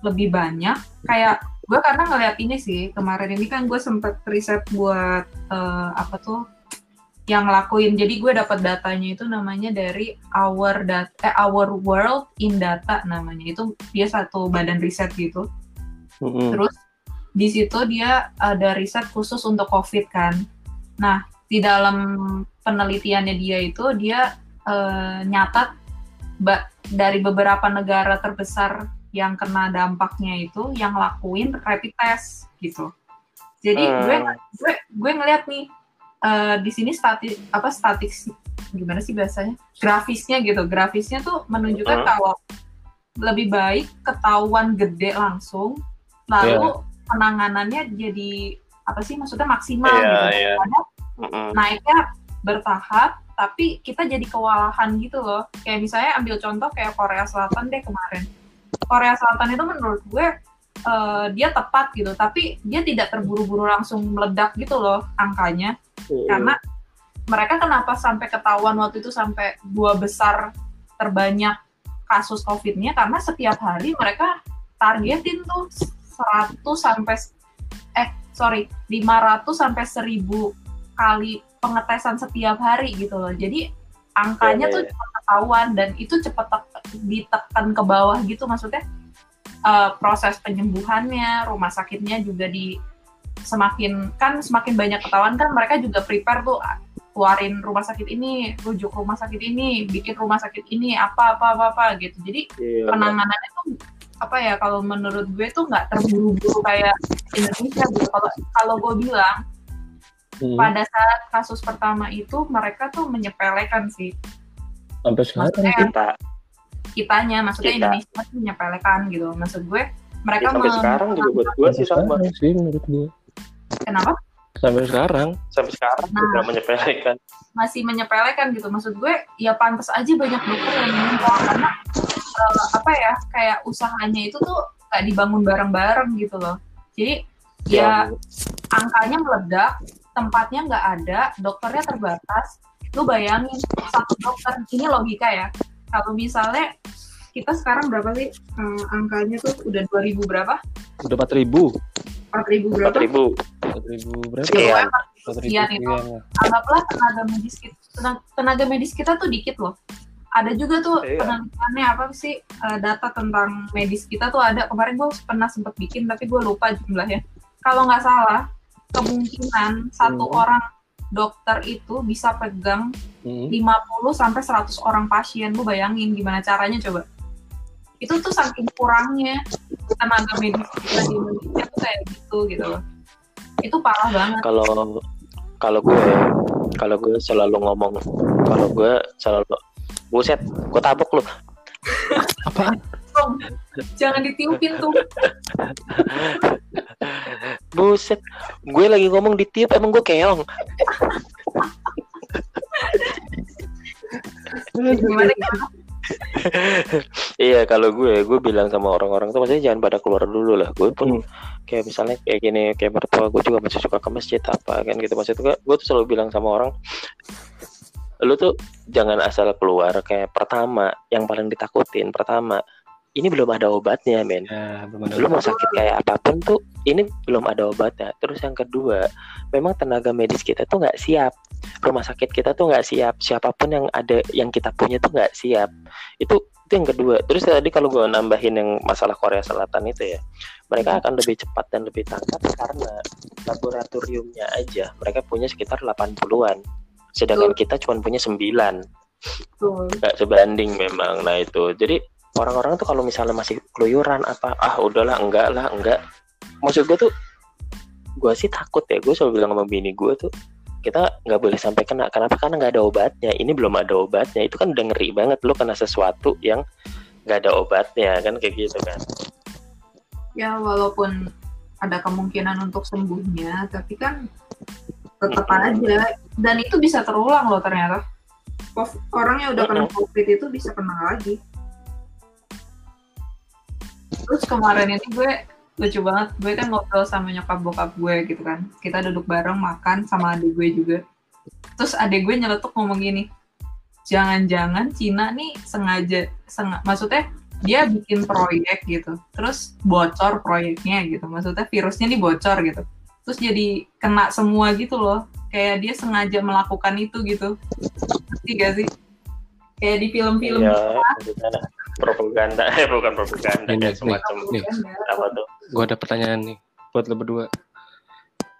lebih banyak. Kayak gue karena ngeliat ini sih kemarin ini kan gue sempet riset buat eh, apa tuh yang ngelakuin. Jadi gue dapat datanya itu namanya dari Our Dat eh, Our World in Data namanya. Itu dia satu badan riset gitu. Mm-mm. Terus di situ dia ada riset khusus untuk COVID kan. Nah, di dalam penelitiannya dia itu dia eh, nyatat dari beberapa negara terbesar yang kena dampaknya itu yang lakuin rapid test gitu. Jadi Hmm. gue gue gue ngeliat nih eh, di sini stati apa statik gimana sih bahasanya grafisnya gitu grafisnya tuh menunjukkan Hmm. kalau lebih baik ketahuan gede langsung lalu penanganannya jadi apa sih maksudnya maksimal Iya, gitu. iya. Daripada Mm-mm. naiknya bertahap tapi kita jadi kewalahan gitu loh. Kayak misalnya ambil contoh kayak Korea Selatan deh kemarin. Korea Selatan itu menurut gue eh, dia tepat gitu tapi dia tidak terburu-buru langsung meledak gitu loh angkanya. Karena mereka kenapa sampai ketahuan waktu itu sampai dua besar terbanyak kasus COVID-nya? Karena setiap hari mereka targetin tuh 100 sampai eh sorry 500 sampai 1000 kali pengetesan setiap hari gitu loh. Jadi angkanya Iya, tuh iya. cepat ketahuan dan itu cepat tek- ditekan ke bawah gitu maksudnya eh, proses penyembuhannya rumah sakitnya juga di semakin kan semakin banyak ketahuan kan mereka juga prepare tuh keluarin rumah sakit ini rujuk rumah sakit ini bikin rumah sakit ini apa apa apa, apa gitu jadi Iya. penanganannya tuh apa ya kalau menurut gue tuh nggak terburu-buru kayak Indonesia gitu kalau kalau gue bilang Hmm. pada saat kasus pertama itu mereka tuh menyepelekan sih Sampai sekarang Maksudnya-. Kita kitanya maksudnya Kita. Indonesia tuh menyepelekan gitu maksud gue ya, mereka sampai mem- sekarang juga buat gue Sampai sih sama. sih menurut gue. kenapa Sampai sekarang. Sampai sekarang Nah. juga menyepelekan. masih menyepelekan gitu maksud gue ya pantas aja banyak dokter yang meninggal karena eh, apa ya kayak usahanya itu tuh gak dibangun bareng-bareng gitu loh. Jadi ya angkanya meledak tempatnya nggak ada dokternya terbatas. Lu bayangin satu dokter ini logika ya. Kalau misalnya kita sekarang berapa sih eh, angkanya tuh udah 2000 berapa? Udah 4000. 4000 Empat berapa? Ribu. 4000 berapa? 4000 Sekian itu. sekian. anggaplah tenaga medis kita tenaga medis kita tuh dikit loh ada juga tuh Iya. penelitiannya apa sih eh, data tentang medis kita tuh ada kemarin gue pernah sempet bikin tapi gue lupa jumlahnya kalau nggak salah kemungkinan satu Hmm. orang dokter itu bisa pegang Hmm. 50 sampai 100 orang pasien lu bayangin gimana caranya coba itu tuh saking kurangnya tenaga medis kita di Indonesia tuh kayak gitu gitu loh itu parah banget Kalau kalau gue kalau gue selalu ngomong kalau gue selalu buset gue tabok lu. Apaan? Jangan ditiupin tuh buset gue lagi ngomong di tiup emang gue keong. Gimana? Iya kalau gue gue bilang sama orang-orang tuh maksudnya jangan pada keluar dulu lah. Gue pun Hmm. kayak misalnya kayak gini kayak mertua gue juga masih suka ke masjid apa kan gitu. Maksud gue gue tuh selalu bilang sama orang lu tuh jangan asal keluar kayak pertama yang paling ditakutin pertama ini belum ada obatnya men. Ya, belum ada. lu mau sakit kayak apa pun tuh ini belum ada obatnya. Terus yang kedua memang tenaga medis kita tuh nggak siap. Rumah sakit kita tuh nggak siap. Siapa pun yang ada yang kita punya tuh nggak siap. Itu itu yang kedua. Terus tadi kalau gue nambahin yang masalah Korea Selatan itu ya mereka akan lebih cepat dan lebih tangkap karena laboratoriumnya aja. Mereka punya sekitar 80-an sedangkan kita cuma punya 9 tuh nggak sebanding memang nah itu. Jadi orang-orang tuh kalau misalnya masih keluyuran apa ah udahlah enggak lah enggak. Maksud gue tuh gue sih takut ya gue selalu bilang sama bini gue tuh kita nggak boleh sampai kena. Kenapa? Karena nggak ada obatnya. Ini belum ada obatnya. Itu kan udah ngeri banget lo kena sesuatu yang nggak ada obatnya kan? Kayak gitu kan. Ya walaupun ada kemungkinan untuk sembuhnya tapi kan tetap aja. Dan itu bisa terulang loh ternyata. Orang yang udah kena covid itu bisa kena lagi. Terus kemarin ini gue lucu banget. Gue kan ngobrol sama nyokap bokap gue gitu kan. Kita duduk bareng makan sama adik gue juga. Terus adik gue nyeletuk ngomong gini jangan-jangan Cina nih sengaja sengaja maksudnya dia bikin proyek gitu. Terus bocor proyeknya gitu. Maksudnya virusnya nih bocor gitu terus jadi kena semua gitu loh kayak dia sengaja melakukan itu gitu ngerti gak sih kayak di film-film Iya, gimana? propaganda eh bukan propaganda Ini, nih. semacam Nih. apa tuh Gue ada pertanyaan nih buat lo berdua.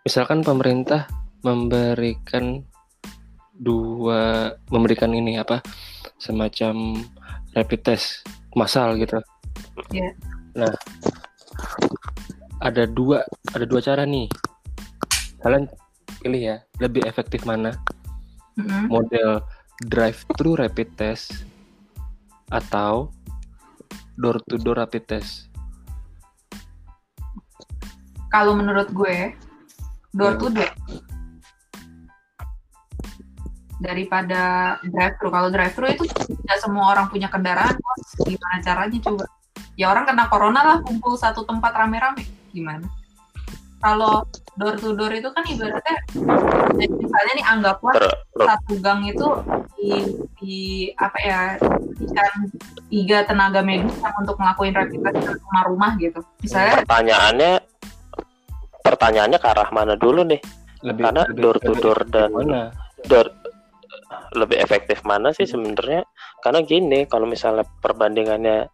Misalkan pemerintah memberikan dua memberikan ini apa semacam rapid test massal gitu. Iya. Nah, ada dua ada dua cara nih. Kalian pilih ya, lebih efektif mana? Mm-mm. Model drive thru rapid test atau door to door rapid test? kalau menurut gue door to door daripada drive thru kalau drive thru itu tidak semua orang punya kendaraan gimana caranya coba ya orang kena corona lah kumpul satu tempat rame-rame gimana? Kalau door to door itu kan ibaratnya jadi misalnya nih anggaplah satu gang itu di, di apa ya kan tiga tenaga medis yang untuk ngelakuin rapid test ke rumah-rumah gitu. Misalnya pertanyaannya pertanyaannya ke arah mana dulu nih? Lebih karena lebih- door to lebih door dan mana? door lebih efektif mana sih sebenarnya? Karena gini kalau misalnya perbandingannya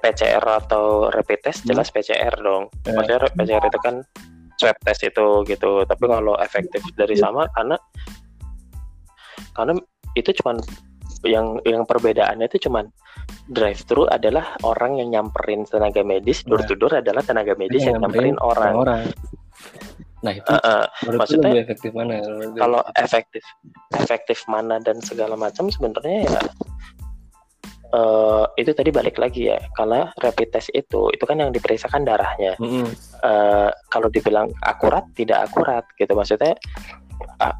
PCR atau rapid test Hmm. jelas PCR dong. Eh. Maksudnya PCR itu kan swab test itu gitu. Tapi kalau efektif dari sama karena karena itu cuman yang yang perbedaannya itu cuman drive thru adalah orang yang nyamperin tenaga medis, door to door adalah tenaga medis yang nyamperin orang. orang. Nah itu menurut lu maksudnya- lebih efektif mana? kalau efektif efektif mana dan segala macam sebenarnya ya eh, itu tadi balik lagi ya kalau rapid test itu itu kan yang diperiksakan darahnya. Mm-mm. Eh, kalau dibilang akurat tidak akurat gitu. Maksudnya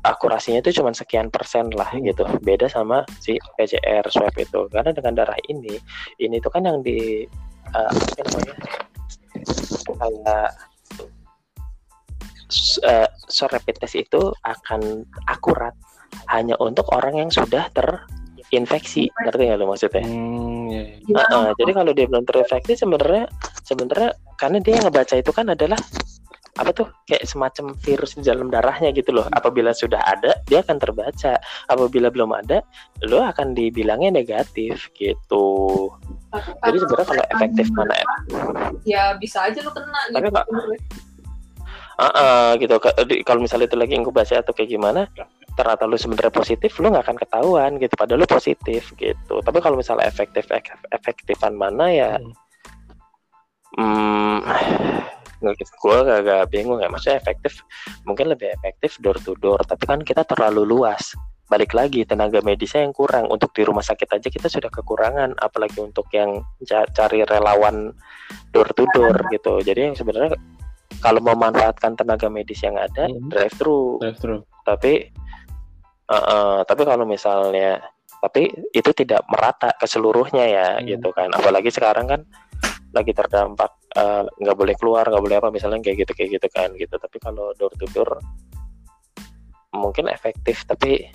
akurasinya itu cuma sekian persen lah gitu. Beda sama si PCR swab itu. Karena dengan darah ini ini tuh kan yang di eh, apa namanya? Kayak s- eh, swab rapid test itu akan akurat. Hanya untuk orang yang sudah terinfeksi ngerti nggak lo maksudnya Hmm, ya, ya. Gimana? Heeh, jadi kalau dia belum terinfeksi sebenarnya sebenarnya karena dia ngebaca itu kan adalah apa tuh kayak semacam virus di dalam darahnya gitu loh. Apabila sudah ada, dia akan terbaca. Apabila belum ada, lo akan dibilangnya negatif gitu. Tapi Jadi sebenarnya kalau efektif mana ya? ya bisa aja lu kena Tapi gitu. Kak, Heeh, gitu. Ka- di- Kalau misalnya itu lagi inkubasi atau kayak gimana, ternyata lu sebenarnya positif, lu nggak akan ketahuan gitu. Padahal lu positif gitu. Tapi kalau misalnya efektif ef- efektifan mana ya? Hmm, gitu. gue agak bingung ya. Maksudnya efektif, mungkin lebih efektif door to door. Tapi kan kita terlalu luas. Balik lagi tenaga medisnya yang kurang. Untuk di rumah sakit aja kita sudah kekurangan, apalagi untuk yang ca- cari relawan door to door gitu. Jadi yang sebenarnya kalau memanfaatkan tenaga medis yang ada, Hmm. drive thru. Drive thru. Tapi, eh, eh, tapi kalau misalnya, tapi itu tidak merata ke seluruhnya ya, Hmm. gitu kan. Apalagi sekarang kan lagi terdampak eh, nggak boleh keluar, nggak boleh apa, misalnya kayak gitu kayak gitu kan, gitu. Tapi kalau door to door mungkin efektif, tapi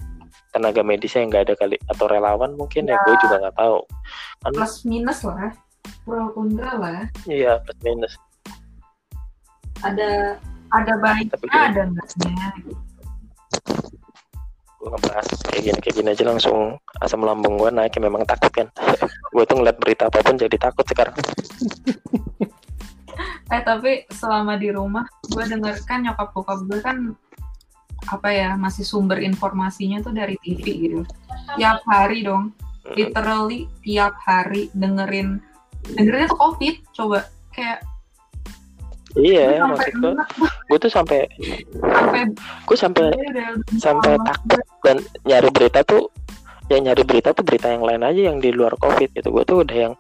tenaga medisnya yang nggak ada kali atau relawan mungkin ya, gue juga nggak tahu. Kan, plus minus lah pro kontra lah iya plus minus. ada ada baiknya Tapi ada enggaknya gue ngebahas kayak gini kayak gini aja langsung asam lambung gue naik ya memang takut kan. Gue tuh ngeliat berita apa pun jadi takut sekarang. Eh tapi selama di rumah gue denger kan nyokap bokap gue kan apa ya masih sumber informasinya tuh dari TV gitu. Tiap hari dong. Literally tiap hari dengerin dengerinnya tuh covid coba. Kayak iya maksud gue gue tuh sampai gue sampai udah sampai takut dan nyari berita tuh ya nyari berita tuh berita yang lain aja yang di luar covid gitu. Gue tuh udah yang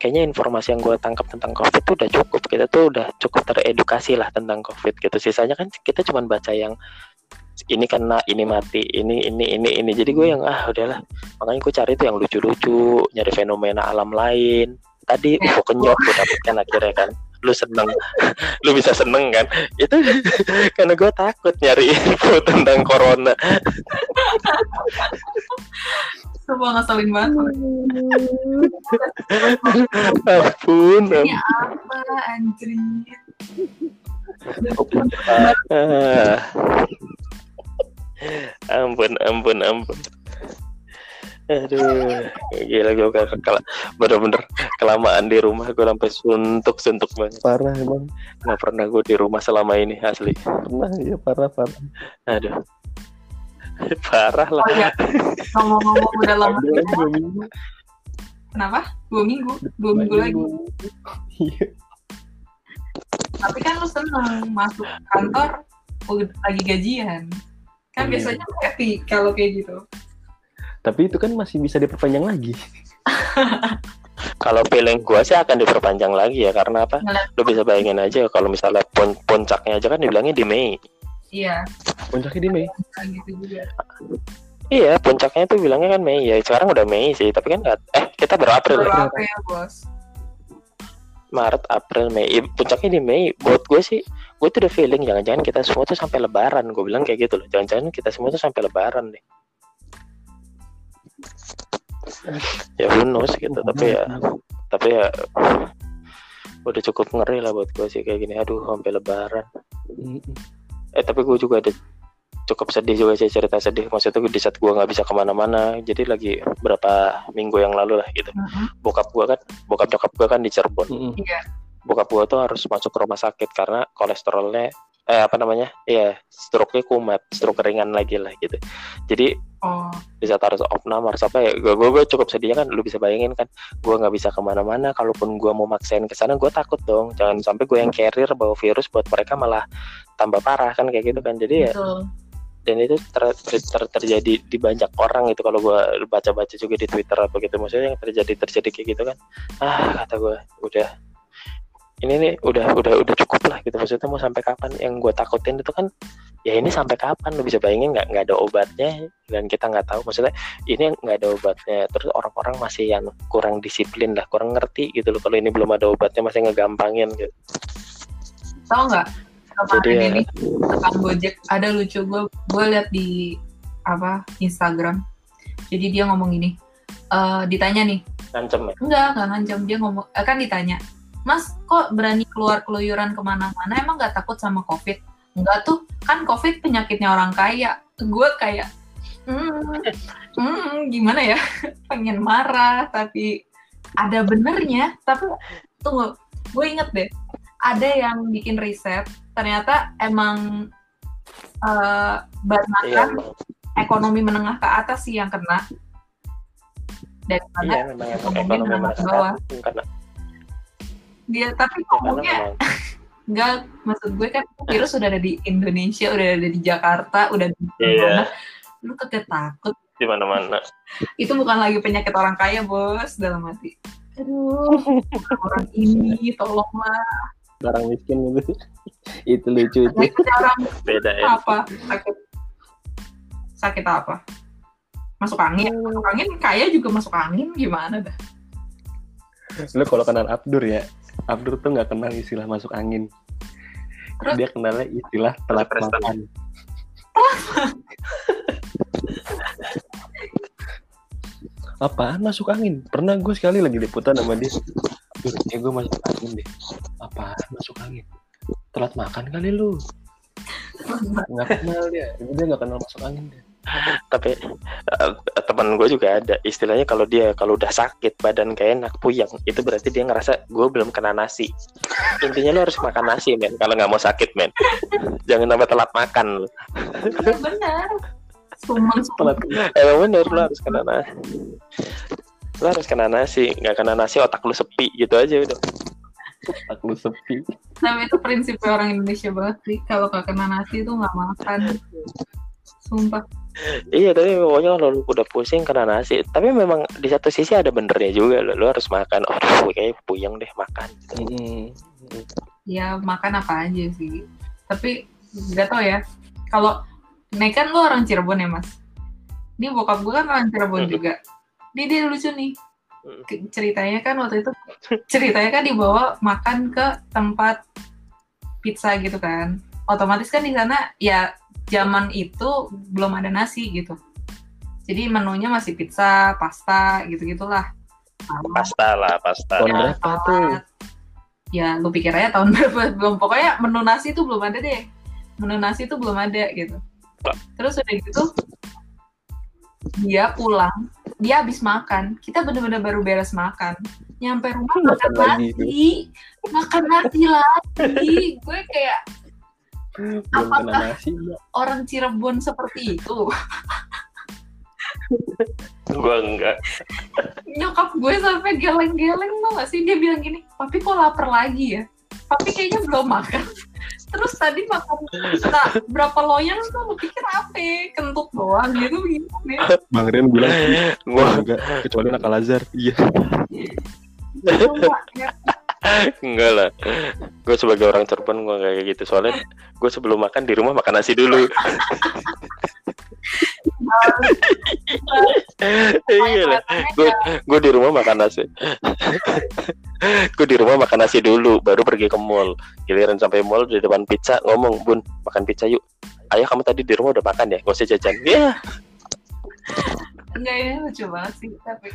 kayaknya informasi yang gue tangkap tentang covid tuh udah cukup. Kita tuh udah cukup teredukasi lah tentang covid gitu. Sisanya kan kita cuma baca yang ini kena ini mati ini ini ini ini. Jadi gue yang ah udahlah. Makanya gue cari tuh yang lucu-lucu nyari fenomena alam lain. Tadi Ya. UFO kenyot gue dapetkan akhirnya kan lu seneng. Lu bisa seneng kan? Itu karena gue takut nyari info tentang corona. Semua ngeselin banget. Ampun ini apa anjir? Ah. ampun ampun ampun aduh. Gila gue kalau bener-bener kelamaan di rumah gue sampai suntuk suntuk banget. Parah emang. nggak pernah gue di rumah selama ini asli. Pernah ya parah parah. aduh. Parah lah. Oh ya ngomong-ngomong udah lama. Dua minggu. kenapa? Dua minggu? Dua minggu lagi? Iya. tapi kan lu seneng masuk kantor lagi gajian. Kan Iya. biasanya happy kalau kayak gitu Tapi itu kan masih bisa diperpanjang lagi. kalau feeling gue sih akan diperpanjang lagi ya karena apa lu bisa bayangin aja kalau misalnya pun puncaknya aja kan dibilangnya di Mei iya Puncaknya di Mei. gitu juga iya puncaknya tuh bilangnya kan Mei ya sekarang udah Mei sih tapi kan nggak eh kita baru April ya? Baru ya bos Maret, April, Mei. Puncaknya di Mei. Buat gue sih, gue tuh udah feeling jangan-jangan kita semua tuh sampai Lebaran. Gue bilang kayak gitu loh. Jangan-jangan kita semua tuh sampai Lebaran deh. Ya knows gitu. Tapi ya, tapi ya udah cukup ngeri lah buat gue sih kayak gini. Aduh, sampai Lebaran. Eh tapi gue juga ada cukup sedih juga sih cerita sedih maksudnya di saat gue nggak bisa ke mana-mana jadi lagi berapa minggu yang lalu lah gitu Mhm. bokap gue kan bokap nyokap gue kan di Cirebon Mm-mm. Iya. bokap gue tuh harus masuk ke rumah sakit karena kolesterolnya eh apa namanya? Iya stroke-nya kumat stroke ringan lagi lah gitu. Jadi Oh, di saat harus opnam harus apa ya gue gue cukup sedih kan lu bisa bayangin kan gue nggak bisa ke mana-mana kalaupun gue mau maksain ke sana gue takut dong. Jangan sampai gue yang carrier bawa virus buat mereka malah tambah parah kan kayak gitu kan. Jadi ya betul. dan itu ter- ter- ter- terjadi di banyak orang itu kalau gue baca-baca juga di Twitter apa gitu. Maksudnya yang terjadi terjadi kayak gitu kan ah kata gue udah ini nih udah udah udah cukup lah gitu. Maksudnya mau sampai kapan? Yang gue takutin itu kan ya ini sampai kapan? Lu bisa bayangin nggak? Nggak ada obatnya dan kita nggak tahu. Maksudnya ini nggak ada obatnya. Terus orang-orang masih yang kurang disiplin lah kurang ngerti gitu loh kalau ini belum ada obatnya masih ngegampangin gitu. Tahu nggak? jadi Kemarin ya. ini tukang Gojek. Ada lucu gue gue lihat di apa Instagram. Jadi dia ngomong gini. eh ditanya nih, ngancem ya? Enggak enggak ngancam dia ngomong eh, kan ditanya Mas kok berani keluar keluyuran ke mana-mana? Emang nggak takut sama covid? Enggak tuh. Kan covid penyakitnya orang kaya. Gue kayak hmm, hmm, gimana ya? Pengen marah tapi ada benernya. Tapi tunggu gue inget deh. Ada yang bikin riset ternyata emang eh banyak iya ekonomi menengah ke atas sih yang kena. Daripada iya ngomongin ekonomi menengah ke bawah. karena dia tapi ya, ngomongnya enggak maksud gue kan virus udah ada di Indonesia udah ada di Jakarta udah di Iya. mana lu kagak takut. Di mana-mana. Itu bukan lagi penyakit orang kaya bos dalam hati. Aduh orang ini tolonglah. Orang miskin gitu itu lucu itu orang? Beda ya. Apa? Sakit. Sakit apa? Masuk angin? Masuk angin kaya juga masuk angin gimana dah? Lu kalau kenal Abdur ya Abdur tuh nggak kenal istilah masuk angin. Terus? dia kenalnya istilah telat makan. Apaan masuk angin? Pernah gue sekali lagi liputan sama dia. Dur, ya gue masuk angin deh. Apaan masuk angin? Telat makan kali lu? Nggak kenal dia. Dia nggak kenal masuk angin dia tapi eh, teman gue juga ada. Istilahnya kalau dia kalau udah sakit badan kayak enak puyeng itu berarti dia ngerasa gue belum kena nasi. Intinya lo harus makan nasi men. Kalau nggak mau sakit men. Jangan sampai telat makan lu. Iya, benar. Telat. Emang bener lo harus kena nasi lo harus kena nasi. Nggak kena nasi otak lu sepi gitu aja udah. Aku sepi. Tapi itu prinsipnya orang Indonesia banget sih. Kalau gak kena nasi itu nggak makan. Sumpah. Iya tapi pokoknya kalau lu udah pusing kena nasi tapi memang di satu sisi ada benernya juga lo, lo harus makan oh kayak puyeng deh makan gitu. Mm-mm. Ya makan apa aja sih. Tapi gak tau ya. Kalau Nek kan lu orang Cirebon ya mas. Ini bokap gue kan orang Cirebon Hmm. juga. Dia dia lucu nih. Hmm. Ceritanya kan waktu itu ceritanya kan dibawa makan ke tempat pizza gitu kan. Otomatis kan di sana ya zaman itu belum ada nasi gitu. Jadi menunya masih pizza, pasta gitu-gitulah. Sama pasta lah pasta Tahun ya, berapa tuh? Ya, lu pikir aja tahun berapa belum. Pokoknya menu nasi itu belum ada deh. Menu nasi itu belum ada gitu. Terus udah gitu, dia pulang, dia habis makan. Kita bener-bener baru beres makan. Nyampe rumah makan nasi, makan nasi lagi. Gue kayak Apakah- nasi orang Cirebon seperti itu. gue enggak Nyokap gue sampai geleng-geleng tau gak sih? Dia bilang gini, papi kok lapar lagi ya? Papi kayaknya belum makan. Terus tadi makan nah, berapa loyang tuh lu pikir apa? Kentut doang gitu gimana? Bang Rian bilang gue enggak kecuali anak Al Azhar iya Coba, ya. Enggak lah. Gue sebagai orang Cirebon gue kayak gitu. Soalnya gue sebelum makan di rumah makan nasi dulu. Iya lah. Gue gue di rumah makan nasi. Gue di rumah makan nasi dulu baru pergi ke mall. Giliran sampai mall di depan pizza ngomong bun makan pizza yuk. Ayah kamu tadi di rumah udah makan ya? Gak usah jajan. Iya. Enggak ini lucu banget sih tapi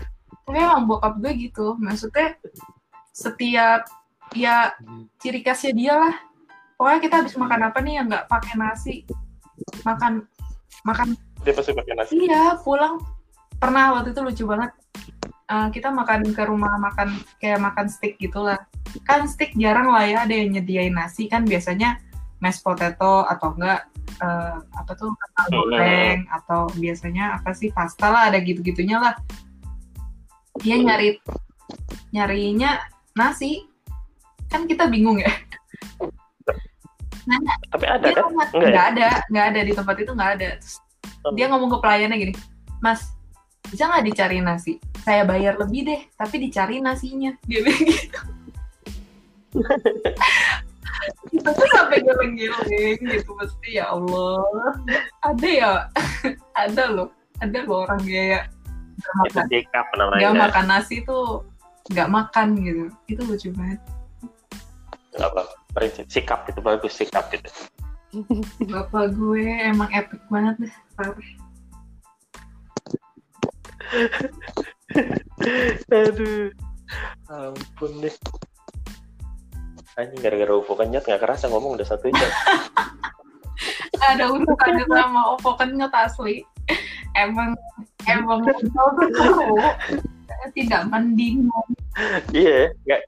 tapi emang bokap gue gitu. Maksudnya setiap ya ciri khasnya dia lah. Pokoknya kita habis makan apa nih yang nggak pakai nasi? Makan makan. Dia pasti pakai nasi. Iya pulang. Pernah waktu itu lucu banget. Eh, kita makan ke rumah makan kayak makan steak gitulah. Kan steak jarang lah ya ada yang nyediain nasi. Kan biasanya mashed potato atau enggak eh, apa tuh kentang Hmm. goreng atau biasanya apa sih pasta lah ada gitu-gitunya lah. Dia nyari nyarinya nasi kan kita bingung ya. Tapi ada kan? nggak Enggak ya? ada nggak ada di tempat itu nggak ada. Terus dia ngomong ke pelayannya gini mas bisa nggak dicari nasi? Saya bayar lebih deh tapi dicari nasinya. Dia bilang gitu. Kita tuh sampai geleng-geleng gitu mesti ya Allah ada ya ada loh ada loh orang kayak nggak itu makan. namanya. Makan nasi tuh nggak makan gitu. Itu lucu banget. Nggak apa? Prinsip sikap itu bagus sikap itu bapak gue emang epic banget deh parah aduh. Ampun deh. Anjing gara-gara UFO kenyat nggak kerasa ngomong udah satu jam. Ada urusannya sama Oppo kenyot asli. Emang emang tahu tidak mending iya nggak.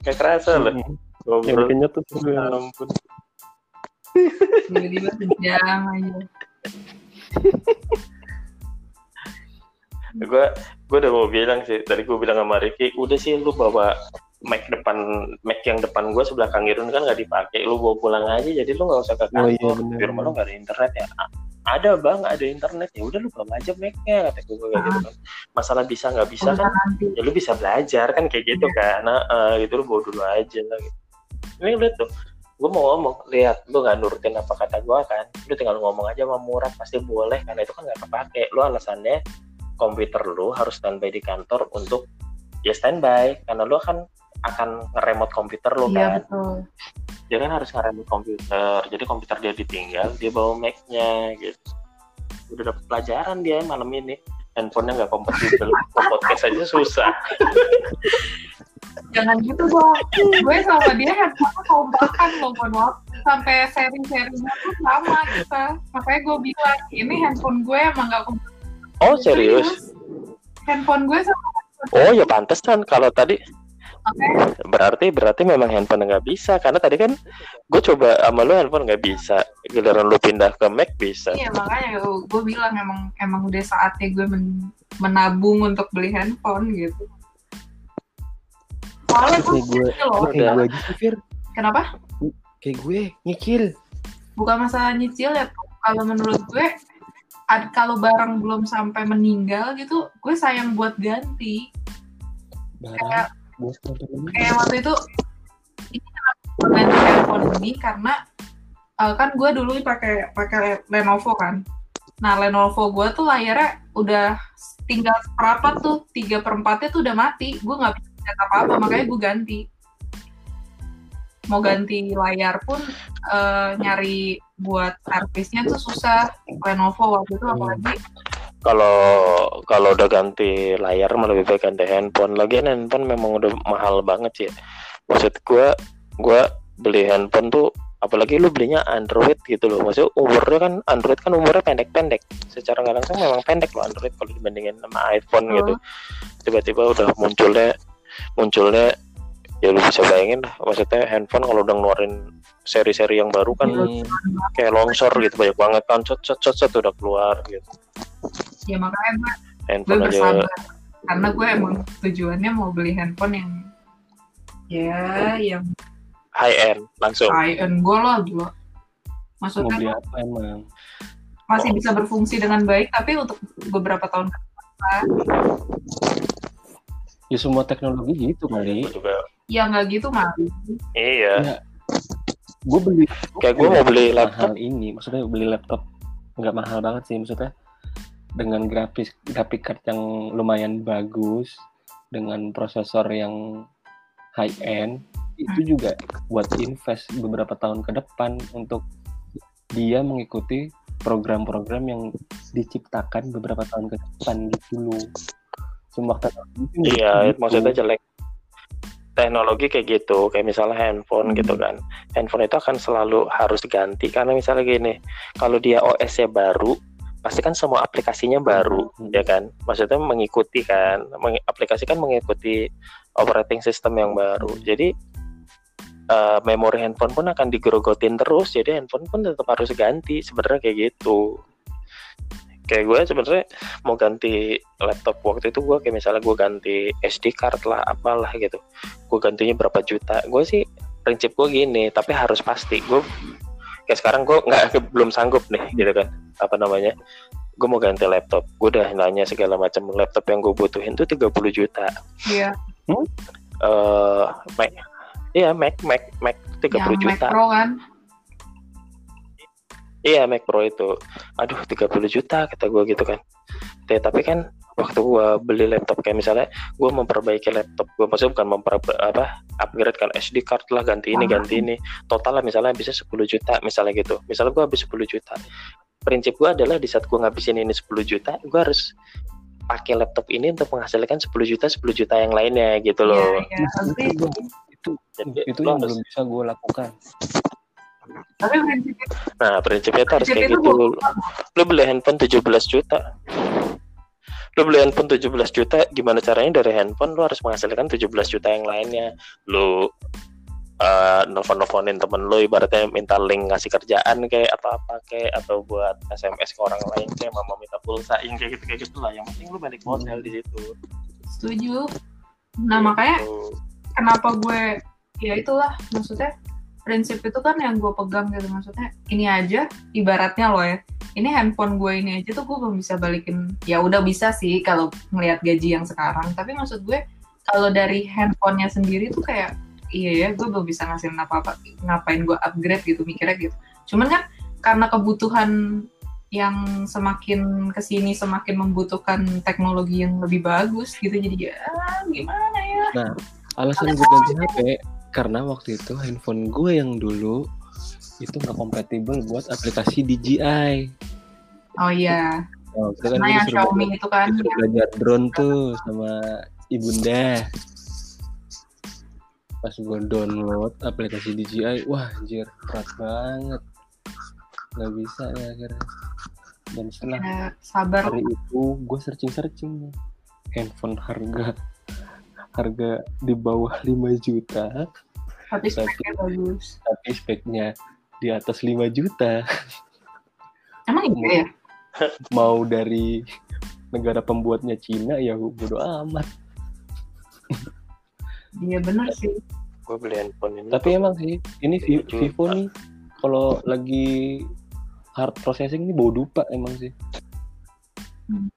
Nggak kerasa loh. Yang ngobrol. Kenyat tuh Ya ya. ampun. Tiba-tiba sejam aja. Gue gue udah mau bilang sih tadi gue bilang sama Ricky udah sih lu bawa mic depan mic yang depan gue sebelah Kang Irun kan nggak dipakai lu bawa pulang aja jadi lu nggak usah ke Oh kantor. iya, di rumah lu nggak ada internet ya. "A- ada bang ada internet. Ya udah lu bawa aja mic-nya kata gue kayak gitu kan masalah bisa nggak bisa kan? ya lu bisa belajar kan kayak gitu kan? Nah gitu lu bawa dulu aja lah gitu. ini lihat tuh gue mau ngomong lihat lu nggak nurutin apa kata gue kan? Lu tinggal ngomong aja sama murah pasti boleh karena itu kan nggak kepake. Lu alasannya komputer lu harus standby di kantor untuk ya standby. Karena lu kan akan ngeremot komputer lu iya kan. betul. Dia kan harus ngeremot komputer. Jadi komputer dia ditinggal dia bawa Mac-nya gitu. Udah dapet pelajaran dia malam ini. Handphonenya nggak kompatibel. Podcast aja susah. Jangan gitu dong gue sama dia handphone kompakan loh mohon maaf. Sampai sharing-sharingnya tuh sama kita. Makanya gue bilang ini handphone gue emang gak kompatibel. Oh serius? Handphone gue sama oh ya pantesan. Kalau tadi berarti berarti memang handphone nggak bisa karena tadi kan gue coba sama lu handphone nggak bisa. Giliran lu pindah ke Mac bisa. Iya makanya gue, bilang emang emang udah saatnya gue men- menabung untuk beli handphone gitu. Soalnya gue Kayak gue, nyicil loh. kayak gue sih, Fir. kenapa? Kayak gue, nyicil. bukan masalah nyicil ya kalau menurut gue kalau barang belum sampai meninggal gitu gue sayang buat ganti. Barang, kayak. Kayak waktu itu ini ganti handphone ini? Karena eh, kan gue dulu pakai pakai Lenovo kan. Nah Lenovo gue tuh layarnya udah tinggal seperempat tuh. Tiga perempatnya tuh udah mati. Gue nggak bisa lihat apa apa makanya gue ganti. Mau ganti layar pun eh, nyari buat servisnya tuh susah. Lenovo waktu itu apalagi kalau kalau udah ganti layar mah lebih baik ganti handphone. Lagian handphone memang udah mahal banget sih. Ya. maksud gue gue beli handphone tuh apalagi lu belinya Android gitu loh. Maksudnya umurnya kan Android kan umurnya pendek-pendek. Secara nggak langsung memang pendek loh Android kalau dibandingin sama iPhone Oh. gitu tiba-tiba udah munculnya munculnya ya lu bisa bayangin lah. Maksudnya handphone kalau udah ngeluarin seri-seri yang baru kan Hmm, kayak longsor gitu banyak banget kan. Cet cet cet cet udah keluar gitu ya makanya gue gue handphone aja. bersabar. Karena gue emang tujuannya mau beli handphone yang ya yang high end langsung. high end gue lah gila mau maksudnya beli tuh apa emang? masih bisa berfungsi dengan baik tapi untuk beberapa tahun ke depan. Ya semua teknologi gitu kali. Ya nggak gitu mah iya. Gue beli kayak gue mau beli laptop. mahal ini, maksudnya beli laptop nggak mahal banget sih, maksudnya dengan grafis grafik card yang lumayan bagus, dengan prosesor yang high end, itu juga buat invest beberapa tahun ke depan untuk dia mengikuti program-program yang diciptakan beberapa tahun ke depan gitu loh. Semua teknologi iya gitu. maksudnya jelek teknologi kayak gitu kayak misalnya handphone gitu kan handphone itu akan selalu harus ganti karena misalnya gini kalau dia OS-nya baru pasti kan semua aplikasinya baru Hmm. ya kan? Maksudnya mengikuti kan meng- aplikasi kan mengikuti operating system yang baru. Jadi eh, memori handphone pun akan digerogotin terus jadi handphone pun tetap harus ganti sebenarnya kayak gitu. Kayak gue sebenarnya mau ganti laptop waktu itu gue kayak misalnya gue ganti SD card lah apalah gitu. Gue gantinya berapa juta. Gue sih prinsip gue gini tapi harus pasti. Gue kayak sekarang gue nggak belum sanggup nih gitu kan. Apa namanya? Gue mau ganti laptop. Gue udah nanya segala macam. Laptop yang gue butuhin tuh 30 juta. Iya. eh Mac. Iya Mac Mac Mac 30 Yang Mac juta Pro kan. iya Mac Pro itu. Aduh 30 juta kata gue gitu kan. Tapi kan waktu gue beli laptop kayak misalnya gue memperbaiki laptop gue maksudnya bukan memper apa upgrade kan SD card lah ganti ini ganti ini total lah misalnya bisa 10 juta misalnya gitu misalnya gue habis 10 juta prinsip gue adalah di saat gue ngabisin ini 10 juta gue harus pakai laptop ini untuk menghasilkan 10 juta 10 juta yang lainnya gitu loh iya. Tapi, itu Jadi, itu lo yang harus- belum bisa gue lakukan tapi prinsipnya Nah, prinsipnya itu harus prinsipnya kayak itu gitu. Lu beli handphone 17 juta. Lu beli handphone 17 juta, gimana caranya dari handphone lu harus menghasilkan 17 juta yang lainnya. Lu eh nelfon-nelfonin temen lu ibaratnya minta link ngasih kerjaan kayak atau apa kayak atau buat SMS ke orang lain kayak mama minta pulsa yang kayak gitu kayak gitu lah yang penting lu balik modal di situ setuju. Nah makanya Gitu. kenapa gue ya itulah maksudnya prinsip itu kan yang gue pegang gitu. Maksudnya ini aja ibaratnya loh ya. Ini handphone gue ini aja tuh gue belum bisa balikin. Ya udah bisa sih kalau ngelihat gaji yang sekarang. Tapi maksud gue kalau dari handphonenya sendiri tuh kayak iya ya gue belum bisa ngasihin apa-apa ngapain gue upgrade gitu mikirnya gitu. Cuman kan karena kebutuhan yang semakin ke sini semakin membutuhkan teknologi yang lebih bagus gitu jadi ya gimana ya? Alasan gue ganti HP karena waktu itu handphone gue yang dulu itu nggak kompatibel buat aplikasi DJI. oh iya Oh, itu kan Nah yang disuruh Xiaomi itu kan disuruh belajar drone tuh sama ibunda. Pas gue download aplikasi DJI, wah anjir berat banget. Nggak bisa ya akhirnya. Dan setelah ya, sabar hari itu gue searching searching handphone harga harga di bawah 5 juta. Tapi speknya bagus. tapi speknya di atas 5 juta. Emang iya ya? Mau dari negara pembuatnya Cina ya bodo amat. Iya bener sih. Gue beli handphone ini tapi emang sih ini. Vivo nih kalau lagi hard processing ini bau dupa emang sih. Hmm.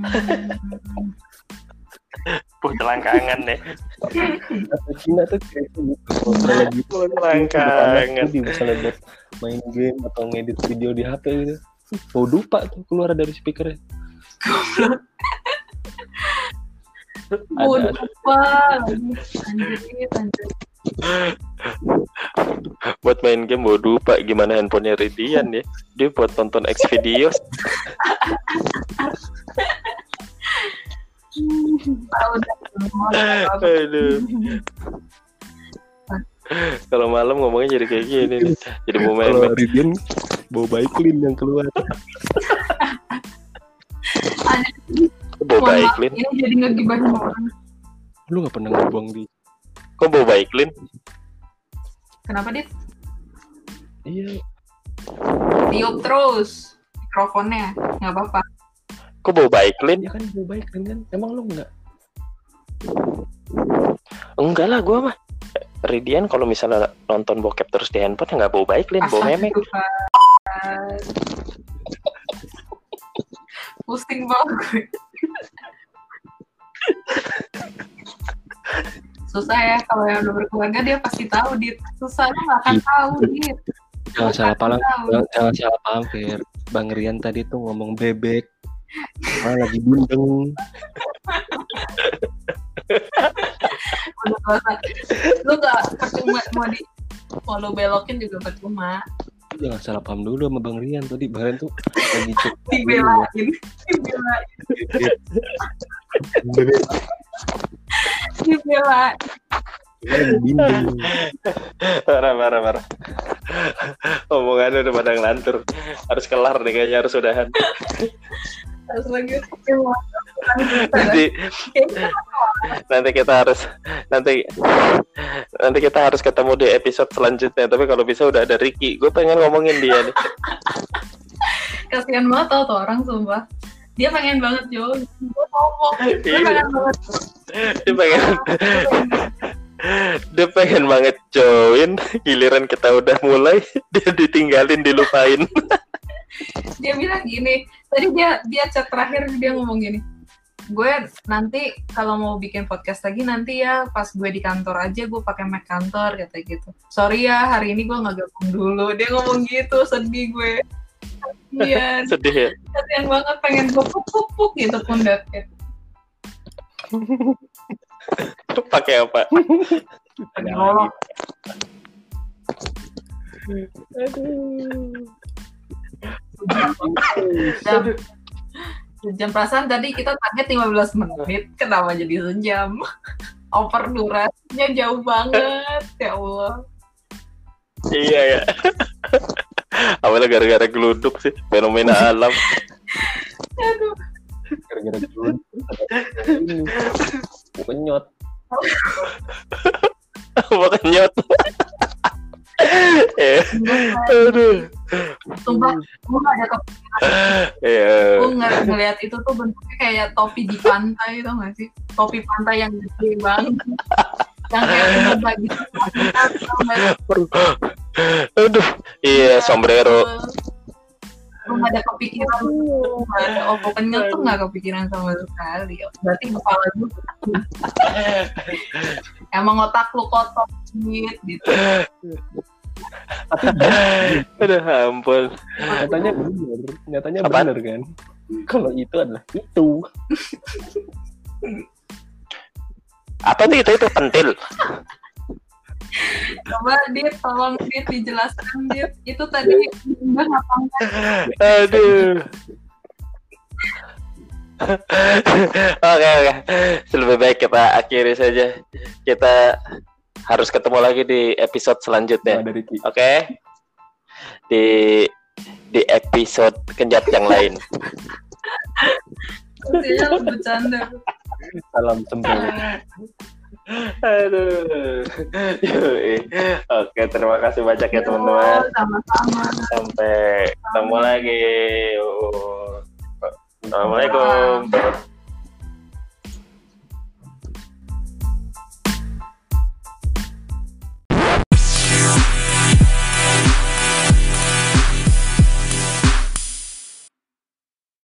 Puh, selangkangan deh. Atau Cina tuh kayak gitu. Kalau selangkangan di misalnya buat main game atau ngedit video di HP gitu. Bau dupa tuh keluar dari speakernya. Lagi anjir anjir. Buat main game bodoh pak gimana handphonenya Ridian ya? Dia buat tonton X videos aduh. Kalau malam ngomongnya jadi kayak gini nih. jadi mau main kalau Ridian bau baik clean yang keluar. Bau Mohon baik Lin ini jadi ngegibahin orang. Lu nggak pernah ngebuang di kok bau baik Lin kenapa dia iya. Tiup terus mikrofonnya nggak apa-apa kok bau baik Lin. Ya kan bau baik clean kan? Emang lu nggak? Enggak lah gua mah. Ridian kalau misalnya nonton bokep terus di handphone ya nggak bau baik Lin. Bau memek. Pusing banget gue. Susah ya kalau yang udah berkeluarga dia pasti tahu dit. Susah lu nggak akan tahu dit. Jangan salah paham. jangan salah paham Fir. Bang Rian tadi tuh ngomong bebek ah, lagi bundeng lu nggak percuma mau di lu belokin juga percuma jangan salah paham dulu sama Bang Rian tadi Bang Rian tuh lagi cek dibelain dibelain dibelain Bindeng. Parah, parah, parah. Omongannya udah pada ngelantur. Harus kelar nih kayaknya harus udahan. Harus. Nanti, nanti kita harus nanti nanti kita harus ketemu di episode selanjutnya. Tapi kalau bisa udah ada Ricky. Gue pengen ngomongin dia nih. Kasihan banget tau tuh orang sumpah. Dia pengen banget Jo. Gue ngomong. Dia Iya. pengen banget. Dia pengen dia pengen banget join. Giliran kita udah mulai, dia ditinggalin, dilupain. Dia bilang gini. Tadi dia dia chat terakhir dia ngomong gini. Gue nanti kalau mau bikin podcast lagi nanti ya pas gue di kantor aja gue pakai mic kantor kata gitu. Sorry ya hari ini gue nggak gabung dulu. Dia ngomong gitu sedih gue. Iya, Sedih ya. kasihan banget pengen gue pupuk gitu pundaknya. Pakai apa? Pengen ngolok. Jam, jam perasaan tadi kita target 15 menit, kenapa jadi sejam? Over durasinya jauh banget, ya Allah. Iya ya. Awalnya gara-gara geluduk sih, fenomena alam. Aduh, Gara-gara. Ini. Kenyot. Makan nyot. Eh, Aduh. sumpah, gue gak ada kepikiran. Iya. Gue ng- ngeliat itu tuh bentuknya kayak topi di pantai, tau gak sih? Topi pantai yang gede banget. yang kayak bagi Aduh. Iya, sombrero. Gak ada kepikiran Gak ada opo kenyot tuh gak kepikiran sama sekali Berarti kepala gue Emang otak lu kotor gitu Aduh, ampun. Nyatanya bener. Nyatanya Apaan? bener kan. Kalau itu adalah itu. Apa tuh itu itu pentil? Coba dia tolong dia dijelaskan dia Itu tadi udah ngapain Aduh. Oke oke, lebih baik kita akhiri saja. Kita harus ketemu lagi di episode selanjutnya. Oke. Di di episode kenjat yang lain. Salam sempur. Aduh. Oke, terima kasih banyak ya teman-teman. Sama-sama Sampai ketemu lagi. Assalamualaikum.